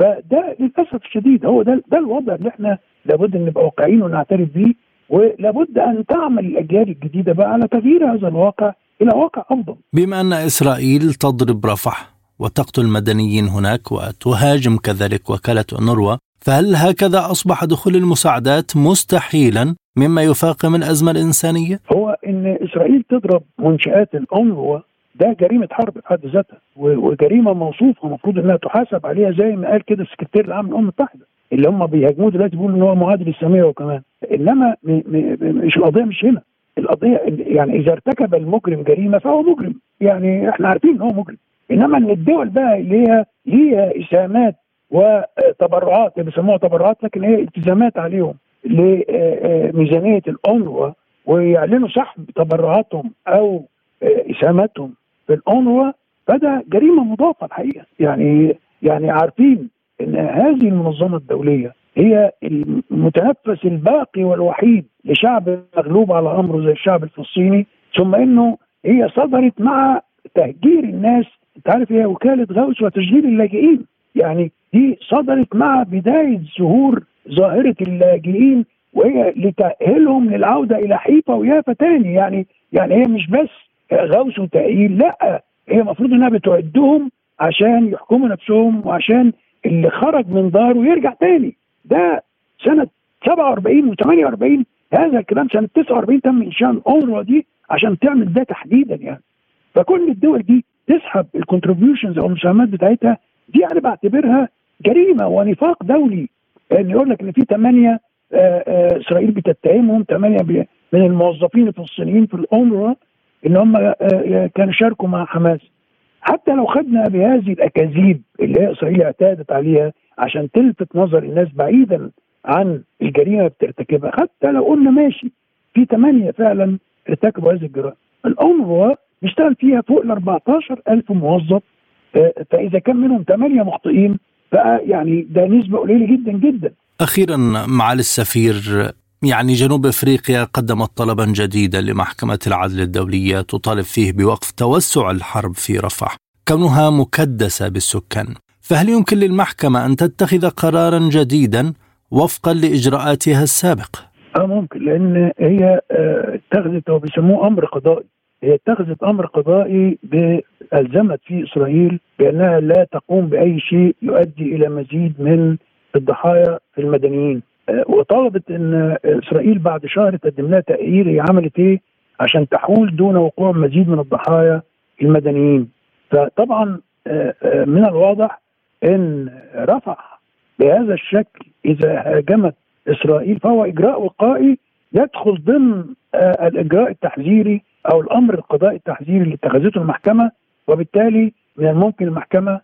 فده للأسف الشديد هو ده ده الوضع اللي إحنا لابد ان نبقى واقعيين ونعترف بيه ولابد أن تعمل الأجيال الجديدة بقى على تغيير هذا الواقع إلى واقع أفضل. بما أن إسرائيل تضرب رفح وتقتل مدنيين هناك وتهاجم كذلك وكالة اونروا فهل هكذا أصبح دخول المساعدات مستحيلا مما يفاقم الازمه الانسانيه؟ هو إن إسرائيل تضرب منشآت الاونروا ده جريمة حرب في حد ذاتها وجريمة موصوفة المفروض إنها تحاسب عليها زي ما قال كده السكرتير العام للأمم المتحدة اللي هم بيهاجموه دلوقتي بيقولوا إن هو معادل للساميه وكمان. إنما مش القضية مش هنا. القضية يعني إذا ارتكب المجرم جريمة فهو مجرم. يعني إحنا عارفين إن هو مجرم. إنما إن الدول بقى اللي هي ليها إسهامات وتبرعات بيسموها تبرعات لكن هي التزامات عليهم لميزانيه الاونروا ويعلنوا سحب تبرعاتهم أو إسهاماتهم في الاونروا فده جريمة مضافة الحقيقة. يعني يعني عارفين إن هذه المنظمة الدولية هي المتنفس الباقي والوحيد لشعب مغلوب على أمره زي الشعب الفلسطيني ثم إنه هي صدرت مع تهجير الناس. أنت عارف هي وكالة غوث وتشغيل اللاجئين. يعني دي صدرت مع بداية ظهور ظاهرة اللاجئين وهي لتأهيلهم للعودة إلى حيفا ويافا تاني. يعني يعني هي مش بس غوث وتاهيل لا هي المفروض إنها بتعدهم عشان يحكموا نفسهم وعشان اللي خرج من داره يرجع تاني. ده سنة 47 و48 هذا الكلام سنة 49 تم إنشاء الاونروا دي عشان تعمل ده تحديدا يعني. فكل الدول دي تسحب ال contributions أو المساهمات بتاعتها دي أنا بعتبرها جريمة ونفاق دولي. إن يقول لك إن في ثمانيه إسرائيل بتتهمهم ثمانيه من الموظفين الفلسطينيين في الاونروا إن هم كانوا شاركوا مع حماس. حتى لو خدنا بهذه الأكاذيب اللي هي اسرائيل اعتادت عليها عشان تلفت نظر الناس بعيدا عن الجريمة بترتكبها حتى لو قلنا ماشي في ثمانيه فعلا ارتكبوا هذه الجرائم. الاونروا بيشتغل فيها فوق ال 14000 موظف فإذا كان منهم ثمانيه مخطئين بقى يعني ده نسبة قليلة جدا جدا. أخيرا معالي السفير يعني جنوب أفريقيا قدمت طلبا جديدا لمحكمة العدل الدولية تطالب فيه بوقف توسع الحرب في رفح كونها مكدسة بالسكان. فهل يمكن للمحكمة أن تتخذ قرارا جديدا وفقا لإجراءاتها السابقه؟ آه ممكن لأن هي اتخذت هو بيسموه أمر قضائي. هي اتخذت أمر قضائي الزمت فيه إسرائيل بأنها لا تقوم بأي شيء يؤدي إلى مزيد من الضحايا المدنيين. وطلبت إن إسرائيل بعد شهر تقدم لها تقرير هي عملت إيه؟ عشان تحول دون وقوع مزيد من الضحايا المدنيين. فطبعا من الواضح إن رفح بهذا الشكل إذا هاجمت إسرائيل فهو إجراء وقائي يدخل ضمن الإجراء التحذيري أو الأمر القضائي التحذيري اللي اتخذته المحكمة. وبالتالي من الممكن المحكمة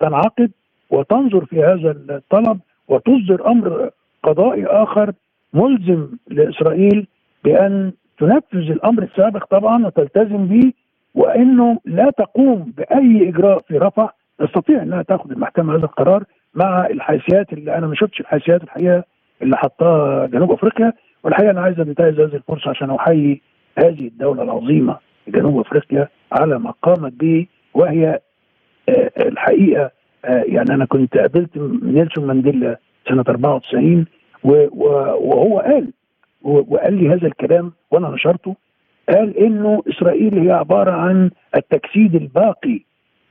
تنعقد وتنظر في هذا الطلب وتصدر أمر قضائي آخر ملزم لإسرائيل بأن تنفذ الأمر السابق طبعا وتلتزم به وإنه لا تقوم بأي إجراء في رفح تستطيع إنها تأخذ المحكمة هذا القرار مع الحيثيات اللي أنا ما شفتش الحيثيات الحقيقة اللي حطها جنوب أفريقيا والحقيقة أنا عايز انتهز هذه الفرصة عشان أحيي هذه الدولة العظيمة جنوب أفريقيا على ما قامت به وهي الحقيقة يعني أنا كنت قابلت نيلسون مانديلا سنة 94 وهو قال وقال لي هذا الكلام وأنا نشرته قال إنه إسرائيل هي عبارة عن التجسيد الباقي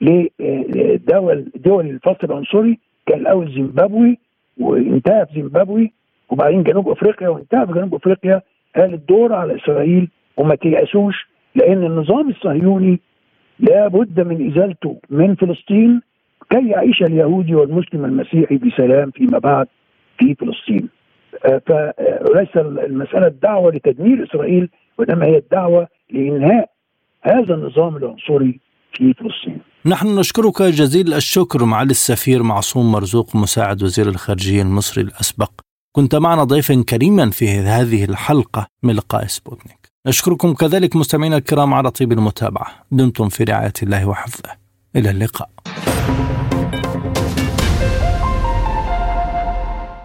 لدول دول الفصل العنصري كان الأول زيمبابوي وانتهى في زيمبابوي وبعدين جنوب أفريقيا وانتهى في جنوب أفريقيا قال الدور على إسرائيل وما تيأسوش لأن النظام الصهيوني لابد من إزالته من فلسطين كي يعيش اليهودي والمسلم المسيحي بسلام فيما بعد في فلسطين. فليس المسألة الدعوة لتدمير إسرائيل وإنما هي الدعوة لإنهاء هذا النظام العنصري في فلسطين. نحن نشكرك جزيل الشكر معالي السفير معصوم مرزوق مساعد وزير الخارجية المصري الأسبق. كنت معنا ضيفا كريما في هذه الحلقة من لقاء سبوتنيك. نشكركم كذلك مستمعينا الكرام على طيب المتابعة. دمتم في رعاية الله وحفظه. إلى اللقاء.